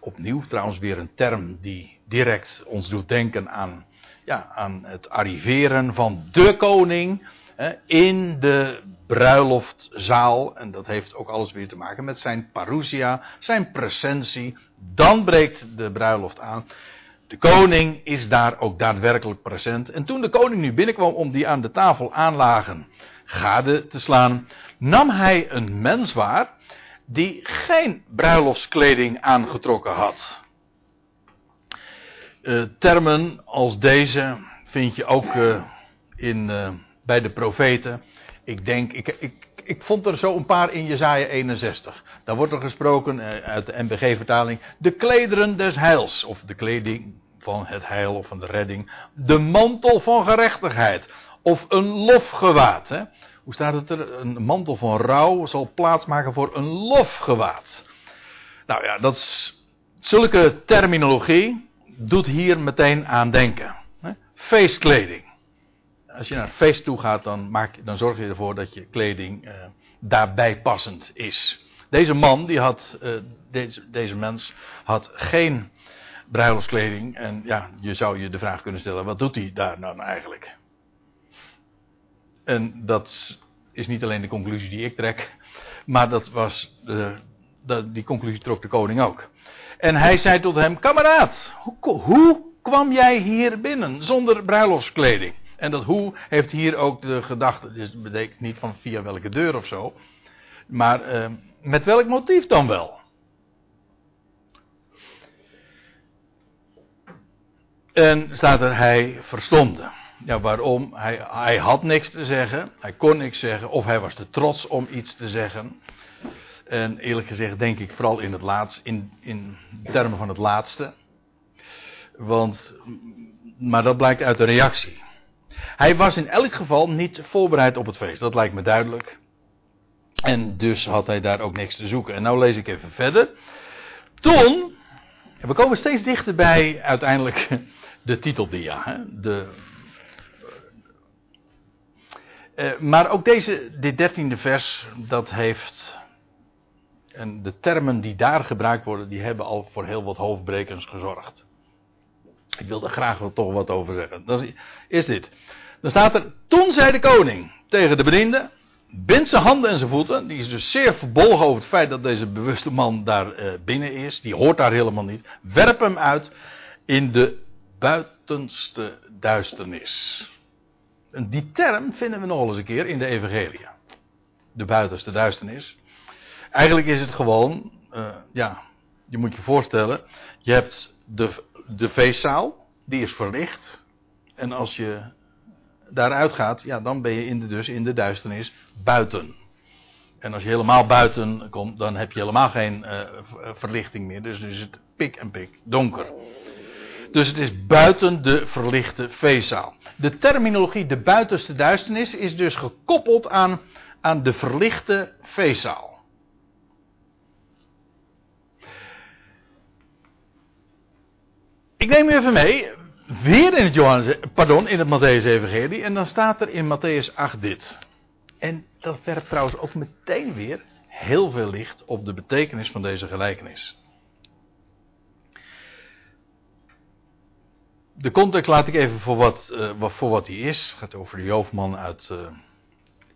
opnieuw trouwens weer een term die direct ons doet denken aan, ja, aan het arriveren van de koning in de bruiloftzaal. En dat heeft ook alles weer te maken met zijn parousia, zijn presentie. Dan breekt de bruiloft aan. De koning is daar ook daadwerkelijk present. En toen de koning nu binnenkwam om die aan de tafel aanlagen gade te slaan, nam hij een mens waar die geen bruiloftskleding aangetrokken had. Uh, termen als deze vind je ook uh, in, uh, bij de profeten. Ik denk, ik, ik, ik vond er zo een paar in Jezaja 61. Daar wordt er gesproken uit de MBG-vertaling. De klederen des heils. Of de kleding van het heil of van de redding. De mantel van gerechtigheid. Of een lofgewaad. Hè? Hoe staat het er? Een mantel van rouw zal plaatsmaken voor een lofgewaad. Nou ja, dat zulke terminologie doet hier meteen aan denken. Feestkleding. Als je naar een feest toe gaat, dan, maak, dan zorg je ervoor dat je kleding uh, daarbij passend is. Deze man, die had, uh, deze, deze mens, had geen bruiloftskleding. En ja, je zou je de vraag kunnen stellen: wat doet hij daar nou eigenlijk? En dat is niet alleen de conclusie die ik trek, maar dat was de, die conclusie trok de koning ook. En hij zei tot hem: Kameraad, hoe, hoe kwam jij hier binnen zonder bruiloftskleding? En dat hoe heeft hier ook de gedachte, dus betekent niet van via welke deur of zo, maar uh, met welk motief dan wel? En staat er, hij verstomde. Ja, waarom? Hij, hij had niks te zeggen, hij kon niks zeggen, of hij was te trots om iets te zeggen. En eerlijk gezegd denk ik vooral in het laatste, in, in termen van het laatste. Want, maar dat blijkt uit de reactie. Hij was in elk geval niet voorbereid op het feest, dat lijkt me duidelijk. En dus had hij daar ook niks te zoeken. En nou lees ik even verder. Toen, en we komen steeds dichter bij uiteindelijk de titeldia. Hè? De, uh, maar ook deze, dit dertiende vers, dat heeft. En de termen die daar gebruikt worden, die hebben al voor heel wat hoofdbrekens gezorgd. Ik wil er graag wel toch wat over zeggen. Dat is, is dit. Dan staat er, toen zei de koning tegen de bediende, bind zijn handen en zijn voeten. Die is dus zeer verbolgen over het feit dat deze bewuste man daar uh, binnen is. Die hoort daar helemaal niet. Werp hem uit in de buitenste duisternis. En die term vinden we nog eens een keer in de Evangelie. De buitenste duisternis. Eigenlijk is het gewoon, uh, ja, je moet je voorstellen, je hebt de, de feestzaal, die is verlicht. En als je daaruit gaat, ja, dan ben je dus in de duisternis buiten. En als je helemaal buiten komt, dan heb je helemaal geen uh, verlichting meer. Dus is het pik en pik donker. Dus het is buiten de verlichte feestzaal. De terminologie de buitenste duisternis is dus gekoppeld aan, aan de verlichte feestzaal. Ik neem u even mee, weer in het, Johannes, pardon, in het Matthäus-evangelie. En dan staat er in Matthäus 8 dit. En dat werpt trouwens ook meteen weer heel veel licht op de betekenis van deze gelijkenis. De context laat ik even voor wat, uh, voor wat hij is. Het gaat over de Joofman uit. Uh,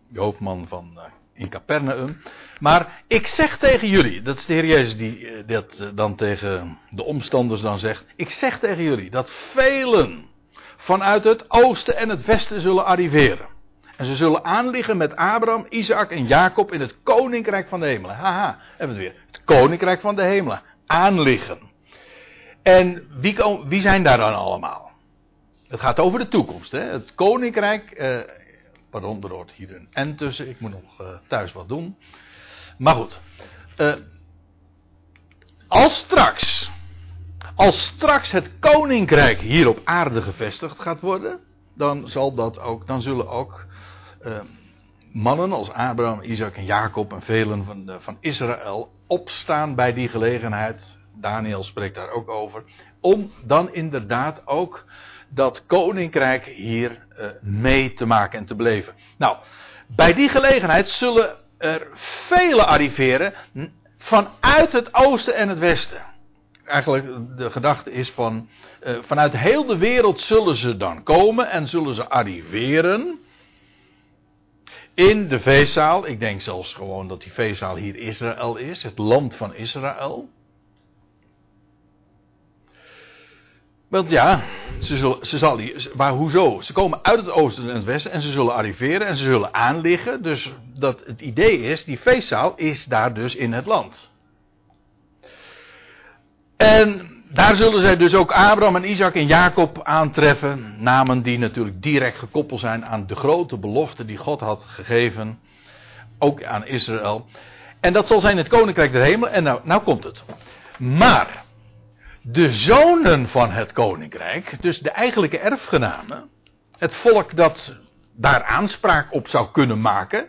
Joofman van. Uh, in Capernaum. Maar ik zeg tegen jullie, dat is de Heer Jezus die dat dan tegen de omstanders dan zegt. Ik zeg tegen jullie dat velen vanuit het oosten en het westen zullen arriveren. En ze zullen aanliggen met Abraham, Isaac en Jacob in het koninkrijk van de hemelen. Haha, hebben we het weer. Het koninkrijk van de hemelen. Aanliggen. En wie, wie zijn daar dan allemaal? Het gaat over de toekomst. Hè? Het koninkrijk. Eh, pardon, er hoort hier een N tussen. Ik moet nog uh, thuis wat doen. Maar goed. Uh, als straks. Als straks het koninkrijk hier op aarde gevestigd gaat worden. Dan, zal dat ook, dan zullen ook uh, mannen als Abraham, Isaac en Jacob en velen van, van Israël opstaan bij die gelegenheid Daniel spreekt daar ook over. Om dan inderdaad ook dat koninkrijk hier uh, mee te maken en te beleven. Nou, bij die gelegenheid zullen er vele arriveren vanuit het oosten en het westen. eigenlijk de gedachte is van, uh, vanuit heel de wereld zullen ze dan komen en zullen ze arriveren in de feestzaal. Ik denk zelfs gewoon dat die feestzaal hier Israël is, het land van Israël. Want ja, ze zullen, ze zal, maar hoezo? Ze komen uit het oosten en het westen en ze zullen arriveren en ze zullen aanliggen. Dus dat het idee is, die feestzaal is daar dus in het land. En daar zullen zij dus ook Abraham en Isaac en Jacob aantreffen. Namen die natuurlijk direct gekoppeld zijn aan de grote belofte die God had gegeven. Ook aan Israël. En dat zal zijn het koninkrijk der hemel. En nou, nou komt het. Maar de zonen van het koninkrijk, dus de eigenlijke erfgenamen, het volk dat daar aanspraak op zou kunnen maken,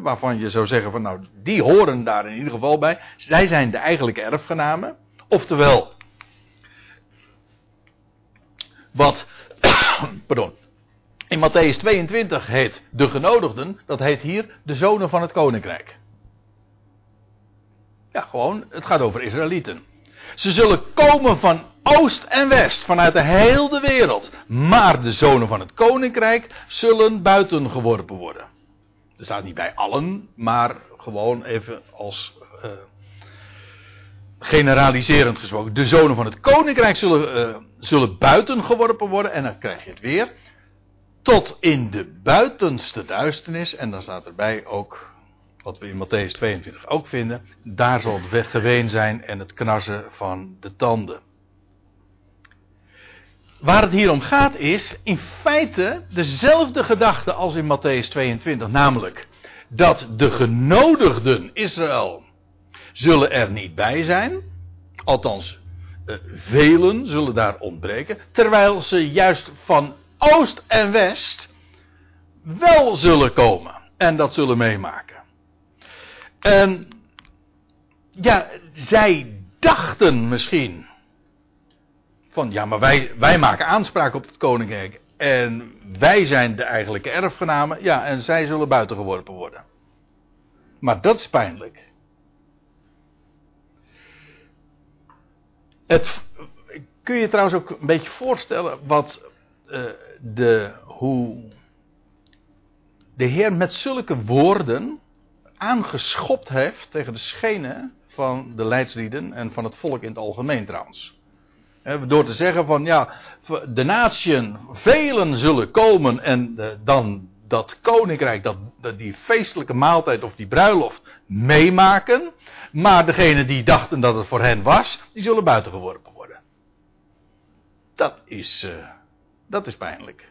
waarvan je zou zeggen van nou, die horen daar in ieder geval bij, zij zijn de eigenlijke erfgenamen, oftewel, wat, pardon, in Matthäus 22 heet de genodigden, dat heet hier de zonen van het koninkrijk. Ja, gewoon, het gaat over Israëlieten. Ze zullen komen van oost en west, vanuit de hele wereld. Maar de zonen van het koninkrijk zullen buiten geworpen worden. Er staat niet bij allen, maar gewoon even als uh, generaliserend gesproken. De zonen van het koninkrijk zullen, uh, zullen buiten geworpen worden. En dan krijg je het weer. Tot in de buitenste duisternis. En dan staat erbij ook wat we in Matthäus 22 ook vinden, daar zal het weggeween zijn en het knarsen van de tanden. Waar het hier om gaat is in feite dezelfde gedachte als in Matthäus 22, namelijk dat de genodigden Israël zullen er niet bij zijn, althans uh, velen zullen daar ontbreken, terwijl ze juist van oost en west wel zullen komen en dat zullen meemaken. En ja, zij dachten misschien van ja, maar wij, wij maken aanspraak op het koninkrijk en wij zijn de eigenlijke erfgenamen. Ja, en zij zullen buitengeworpen worden. Maar dat is pijnlijk. Het, kun je trouwens ook een beetje voorstellen wat uh, de, hoe de Heer met zulke woorden aangeschopt heeft tegen de schenen van de leidslieden en van het volk in het algemeen trouwens. Door te zeggen van ja, de natieën, velen zullen komen en eh, dan dat koninkrijk, dat, die feestelijke maaltijd of die bruiloft meemaken. Maar degenen die dachten dat het voor hen was, die zullen buitengeworpen worden. Dat is, uh, dat is pijnlijk.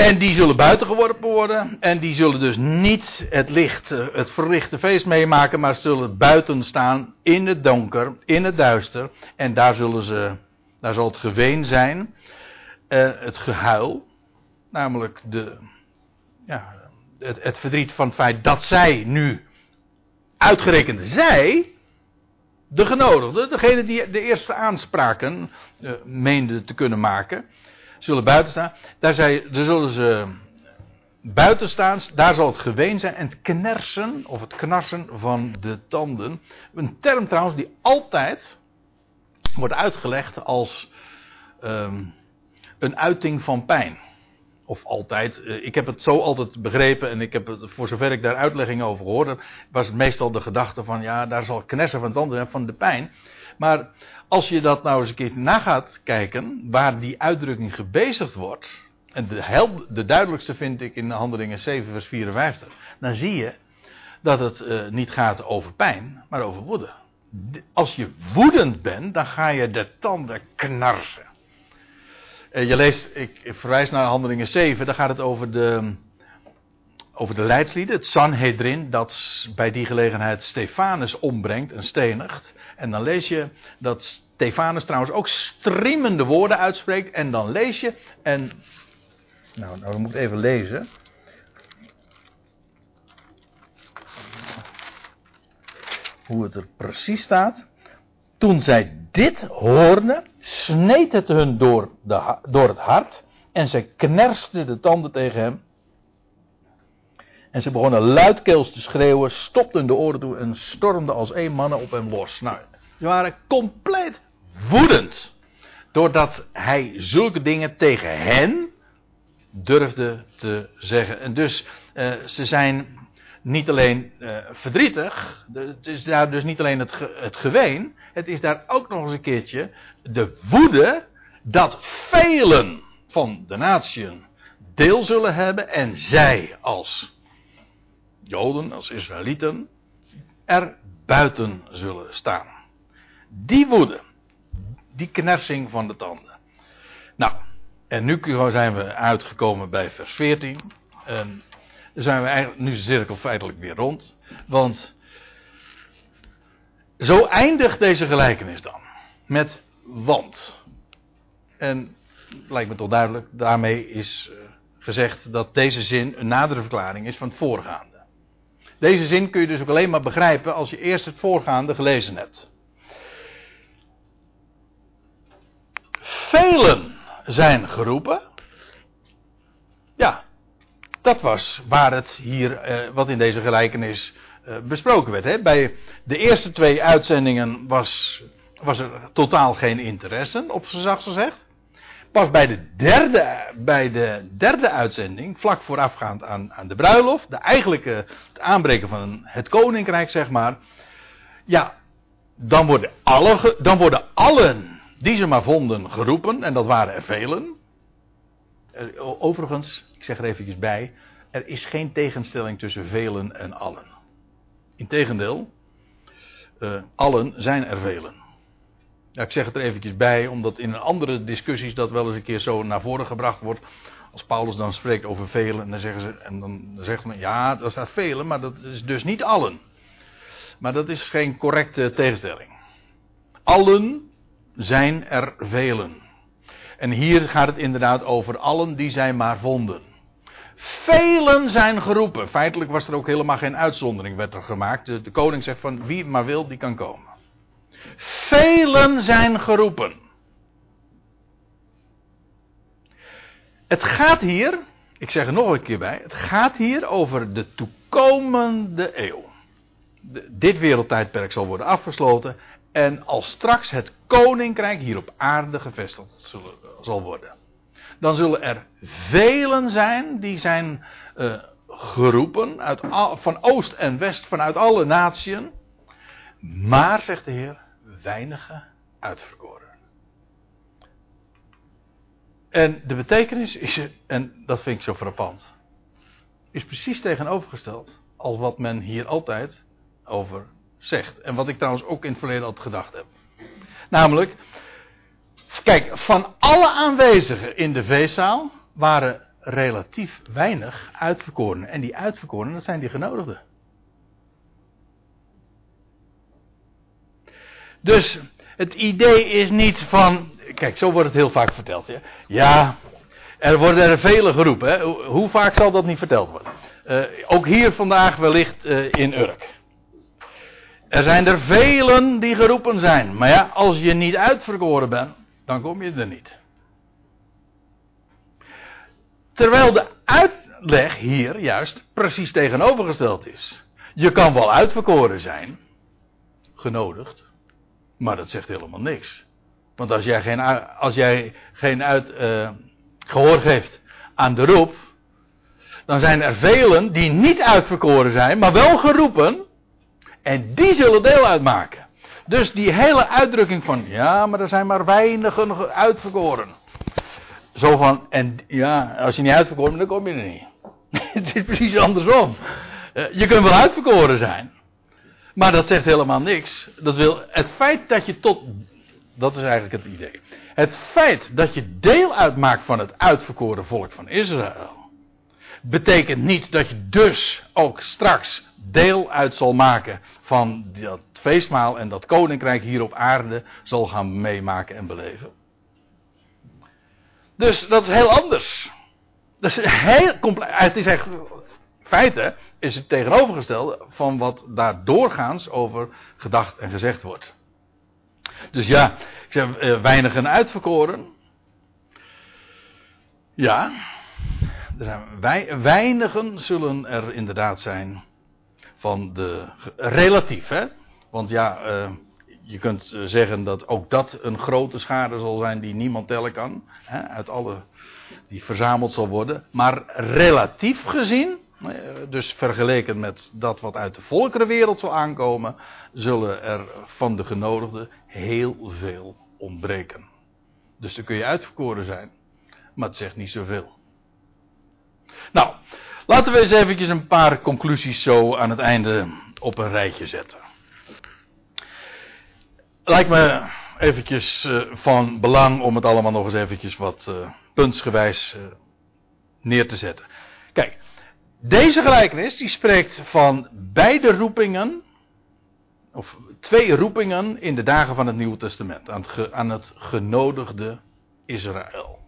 En die zullen buitengeworpen worden. En die zullen dus niet het licht, eh, het verlichte feest meemaken. Maar zullen buiten staan in het donker, in het duister. En daar zullen ze, daar zal het geween zijn. Uh, het gehuil. Namelijk de, ja, het, het verdriet van het feit dat zij nu, uitgerekend zij, de genodigden, degene die de eerste aanspraken uh, meenden te kunnen maken zullen buiten staan. Daar, daar zullen ze buiten staan. Daar zal het geween zijn. En het knersen of het knarsen van de tanden. Een term trouwens die altijd wordt uitgelegd als um, een uiting van pijn. Of altijd. Eh, ik heb het zo altijd begrepen en ik heb het, voor zover ik daar uitleggingen over hoorde, was het meestal de gedachte van ja, daar zal knersen van tanden van de pijn. Maar als je dat nou eens een keer na gaat kijken, waar die uitdrukking gebezigd wordt, en de, hel, de duidelijkste vind ik in Handelingen 7, vers 54, dan zie je dat het uh, niet gaat over pijn, maar over woede. Als je woedend bent, dan ga je de tanden knarsen. Uh, je leest, ik verwijs naar Handelingen 7, daar gaat het over de, over de leidslieden, het Sanhedrin, dat bij die gelegenheid Stefanus ombrengt en stenigt. En dan lees je dat Stefanus trouwens ook strimmende woorden uitspreekt. En dan lees je, en. Nou, nou moet even lezen. Hoe het er precies staat. Toen zij dit hoorden, sneed het hun door, de, door het hart. En zij knersten de tanden tegen hem. En ze begonnen luidkeels te schreeuwen, stopten de oren toe en stormden als één mannen op hem los. Nou, ze waren compleet woedend. Doordat hij zulke dingen tegen hen durfde te zeggen. En dus, uh, ze zijn niet alleen uh, verdrietig. Het is daar dus niet alleen het, het geween. Het is daar ook nog eens een keertje de woede dat velen van de natieën deel zullen hebben. En zij als Joden, als Israëlieten, er buiten zullen staan. Die woede, die knersing van de tanden. Nou, en nu zijn we uitgekomen bij vers 14. En zijn we eigenlijk nu de cirkel feitelijk weer rond. Want zo eindigt deze gelijkenis dan. Met want. En lijkt me toch duidelijk, daarmee is eh, gezegd dat deze zin een nadere verklaring is van het voorgaande. Deze zin kun je dus ook alleen maar begrijpen als je eerst het voorgaande gelezen hebt. Velen zijn geroepen. Ja, dat was waar het hier, eh, wat in deze gelijkenis eh, besproken werd. Hè. Bij de eerste twee uitzendingen was, was er totaal geen interesse, op z'n zacht gezegd. Pas bij de derde, bij de derde uitzending, vlak voorafgaand aan, aan de bruiloft, de eigenlijke, het aanbreken van het koninkrijk, zeg maar. Ja, dan worden, alle, dan worden allen die ze maar vonden geroepen, en dat waren er velen. Overigens, ik zeg er eventjes bij, er is geen tegenstelling tussen velen en allen. Integendeel, uh, allen zijn er velen. Ik zeg het er eventjes bij, omdat in andere discussies dat wel eens een keer zo naar voren gebracht wordt. Als Paulus dan spreekt over velen, dan zeggen ze, en dan zegt men, ja, dat staat velen, maar dat is dus niet allen. Maar dat is geen correcte tegenstelling. Allen zijn er velen. En hier gaat het inderdaad over allen die zij maar vonden. Velen zijn geroepen. Feitelijk was er ook helemaal geen uitzondering werd er gemaakt. De, de koning zegt van wie maar wil, die kan komen. Velen zijn geroepen. Het gaat hier, ik zeg er nog een keer bij, het gaat hier over de toekomende eeuw. Dit wereldtijdperk zal worden afgesloten en als straks het koninkrijk hier op aarde gevestigd zal worden. Dan zullen er velen zijn die zijn uh, geroepen uit van oost en west, vanuit alle naties. Maar, zegt de Heer, weinige uitverkoren. En de betekenis is, en dat vind ik zo frappant, is precies tegenovergesteld als wat men hier altijd over zegt. En wat ik trouwens ook in het verleden altijd gedacht heb. Namelijk, kijk, van alle aanwezigen in de feestzaal waren relatief weinig uitverkoren. En die uitverkoren, dat zijn die genodigden. Dus het idee is niet van. Kijk, zo wordt het heel vaak verteld. Ja, ja er worden er vele geroepen. Hè? Hoe vaak zal dat niet verteld worden? Uh, ook hier vandaag wellicht uh, in Urk. Er zijn er velen die geroepen zijn. Maar ja, als je niet uitverkoren bent, dan kom je er niet. Terwijl de uitleg hier juist precies tegenovergesteld is. Je kan wel uitverkoren zijn, genodigd, maar dat zegt helemaal niks. Want als jij geen, als jij geen uit, uh, gehoor geeft aan de roep, dan zijn er velen die niet uitverkoren zijn, maar wel geroepen. En die zullen deel uitmaken. Dus die hele uitdrukking van, ja, maar er zijn maar weinigen uitverkoren. Zo van, en ja, als je niet uitverkoren bent, dan kom je er niet. Het is precies andersom. Eh, je kunt wel uitverkoren zijn. Maar dat zegt helemaal niks. Dat wil, het feit dat je tot. Dat is eigenlijk het idee. Het feit dat je deel uitmaakt van het uitverkoren volk van Israël. Betekent niet dat je dus ook straks deel uit zal maken van dat feestmaal en dat koninkrijk hier op aarde zal gaan meemaken en beleven. Dus dat is heel anders. Dat is heel complex. Het is echt feite is het tegenovergestelde van wat daar doorgaans over gedacht en gezegd wordt. Dus ja, ik zeg uh, weinigen uitverkoren. Ja, Er zijn weinigen zullen er inderdaad zijn van de. relatief, hè? Want ja, uh, je kunt zeggen dat ook dat een grote schade zal zijn die niemand tellen kan. Hè, uit alle. die verzameld zal worden. Maar relatief gezien. Dus vergeleken met dat wat uit de volkerenwereld zal aankomen, zullen er van de genodigden heel veel ontbreken. Dus dan kun je uitverkoren zijn, maar het zegt niet zoveel. Nou, laten we eens eventjes een paar conclusies zo aan het einde op een rijtje zetten. Lijkt me eventjes uh, van belang om het allemaal nog eens eventjes wat uh, puntsgewijs neer te zetten. Kijk, deze gelijkenis die spreekt van beide roepingen, of twee roepingen in de dagen van het Nieuwe Testament, aan het, aan het genodigde Israël.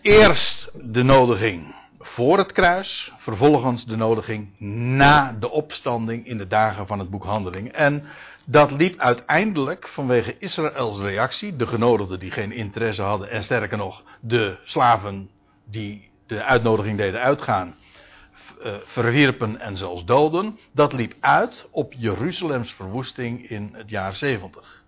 Eerst de nodiging voor het kruis, vervolgens de nodiging na de opstanding in de dagen van het boek Handeling. En dat liep uiteindelijk vanwege Israëls reactie, de genodigden die geen interesse hadden en sterker nog de slaven die de uitnodiging deden uitgaan, uh, verwierpen en zelfs doden. Dat liep uit op Jeruzalems verwoesting in het jaar 70.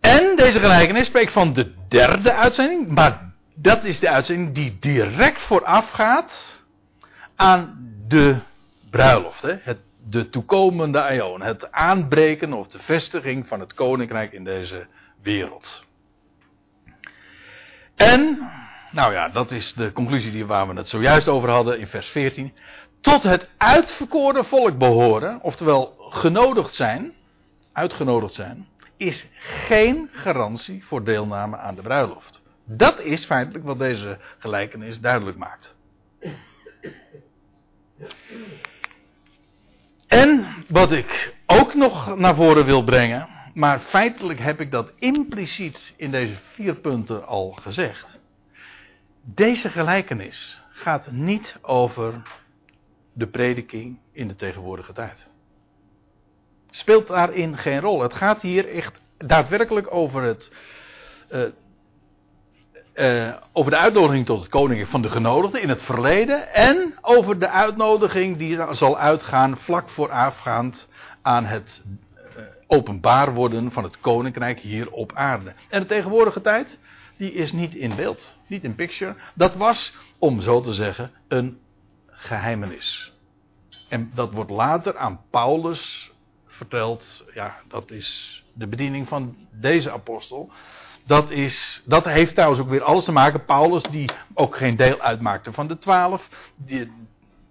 En deze gelijkenis spreekt van de derde uitzending, maar dat is de uitzending die direct voorafgaat aan de bruiloft. Hè? Het, de toekomende aion, het aanbreken of de vestiging van het koninkrijk in deze wereld. En, nou ja, dat is de conclusie die waar we het zojuist over hadden in vers 14. Tot het uitverkoren volk behoren, oftewel genodigd zijn, uitgenodigd zijn, is geen garantie voor deelname aan de bruiloft. Dat is feitelijk wat deze gelijkenis duidelijk maakt. En wat ik ook nog naar voren wil brengen, maar feitelijk heb ik dat impliciet in deze vier punten al gezegd. Deze gelijkenis gaat niet over de prediking in de tegenwoordige tijd. Speelt daarin geen rol. Het gaat hier echt daadwerkelijk over het. Uh, uh, over de uitnodiging tot het koning van de genodigden in het verleden. En over de uitnodiging die zal uitgaan vlak voorafgaand aan het openbaar worden van het koninkrijk hier op aarde. En de tegenwoordige tijd, die is niet in beeld, niet in picture. Dat was, om zo te zeggen, een geheimenis. En dat wordt later aan Paulus verteld. Ja, dat is de bediening van deze apostel. Dat, is, dat heeft trouwens ook weer alles te maken. Paulus, die ook geen deel uitmaakte van de twaalf. Die,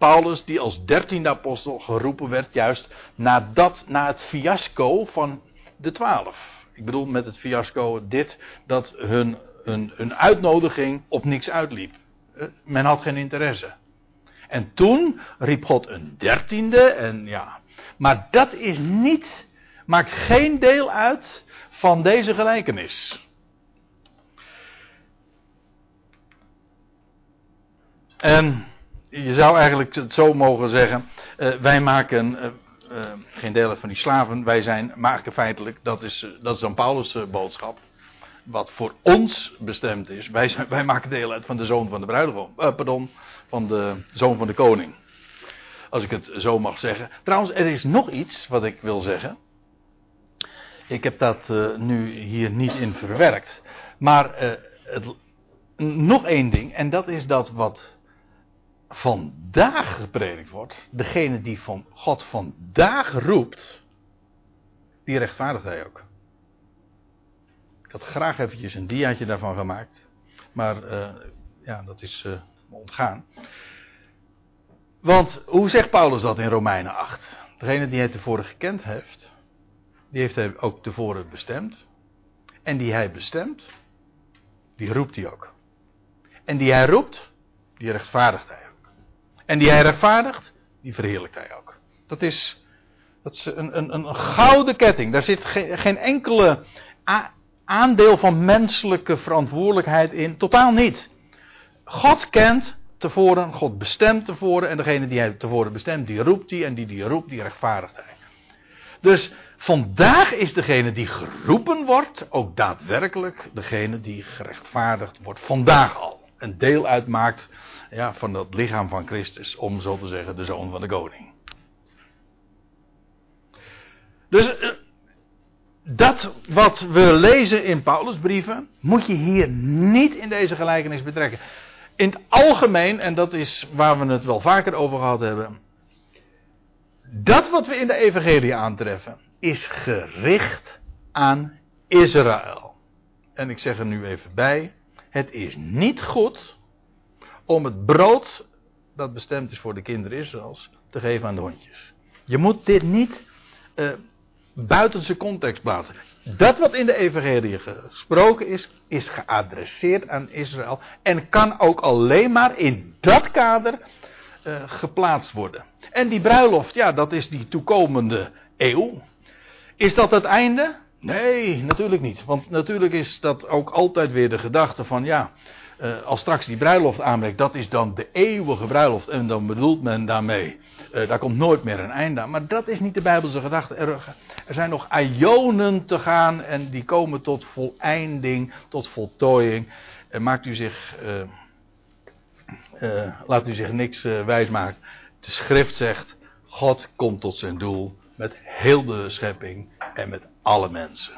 Paulus, die als dertiende apostel geroepen werd, juist nadat, na het fiasco van de twaalf. Ik bedoel met het fiasco dit, dat hun, hun, hun uitnodiging op niks uitliep. Eh, men had geen interesse. En toen riep God een dertiende, en ja. Maar dat is niet, maakt geen deel uit van deze gelijkenis. En je zou eigenlijk het zo mogen zeggen. Uh, wij maken uh, uh, geen deel uit van die slaven. Wij zijn, maken feitelijk, dat is, dat is dan Paulus' boodschap. Wat voor ons bestemd is. Wij, wij maken deel uit van de zoon van de bruidegom. pardon, van de zoon van de koning. Als ik het zo mag zeggen. Trouwens, er is nog iets wat ik wil zeggen. Ik heb dat nu hier niet in verwerkt. Maar het, nog één ding. En dat is dat wat vandaag gepredikt wordt, degene die van God vandaag roept, die rechtvaardigt hij ook. Ik had graag eventjes een diaatje daarvan gemaakt, maar uh, ja, dat is uh, ontgaan. Want hoe zegt Paulus dat in Romeinen 8? Degene die hij tevoren gekend heeft, die heeft hij ook tevoren bestemd. En die hij bestemt, die roept hij ook. En die hij roept, die rechtvaardigt hij. En die hij rechtvaardigt, die verheerlijkt hij ook. Dat is, dat is een, een, een gouden ketting. Daar zit geen, geen enkele aandeel van menselijke verantwoordelijkheid in. Totaal niet. God kent tevoren, God bestemt tevoren. En degene die hij tevoren bestemt, die roept hij. En die die roept, die rechtvaardigt hij. Dus vandaag is degene die geroepen wordt ook daadwerkelijk degene die gerechtvaardigd wordt. Vandaag al. Een deel uitmaakt ja, van het lichaam van Christus, om zo te zeggen de zoon van de koning. Dus eh, dat wat we lezen in Paulusbrieven, moet je hier niet in deze gelijkenis betrekken. In het algemeen, en dat is waar we het wel vaker over gehad hebben. Dat wat we in de Evangelie aantreffen, is gericht aan Israël. En ik zeg er nu even bij: het is niet goed om het brood dat bestemd is voor de kinderen Israëls te geven aan de hondjes. Je moet dit niet uh, buiten zijn context plaatsen. Dat wat in de Evangelie gesproken is, is geadresseerd aan Israël en kan ook alleen maar in dat kader uh, geplaatst worden. En die bruiloft, ja, dat is die toekomende eeuw. Is dat het einde? Nee, natuurlijk niet. Want natuurlijk is dat ook altijd weer de gedachte van ja, uh, als straks die bruiloft aanbreekt, dat is dan de eeuwige bruiloft. En dan bedoelt men daarmee, uh, daar komt nooit meer een einde aan. Maar dat is niet de Bijbelse gedachte. Er, zijn nog ionen te gaan en die komen tot voleinding, tot voltooiing. En maakt u zich, laat u zich niks wijsmaken. De schrift zegt, God komt tot zijn doel met heel de schepping en met alle mensen.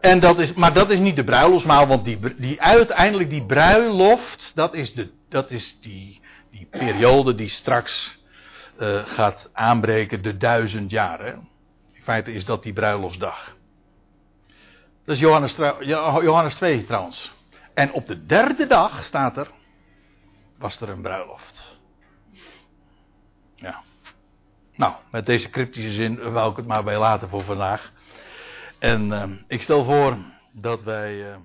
En dat is, maar dat is niet de bruiloftsmaal, want die, die uiteindelijk die bruiloft, dat is, de, dat is die, die periode die straks uh, gaat aanbreken, de duizend jaren. In feite is dat die bruiloftsdag. Dat is Johannes, Johannes 2 trouwens. En op de derde dag staat er, was er een bruiloft. Ja. Nou, met deze cryptische zin wou ik het maar bij laten voor vandaag. En uh, ik stel voor dat wij. Uh,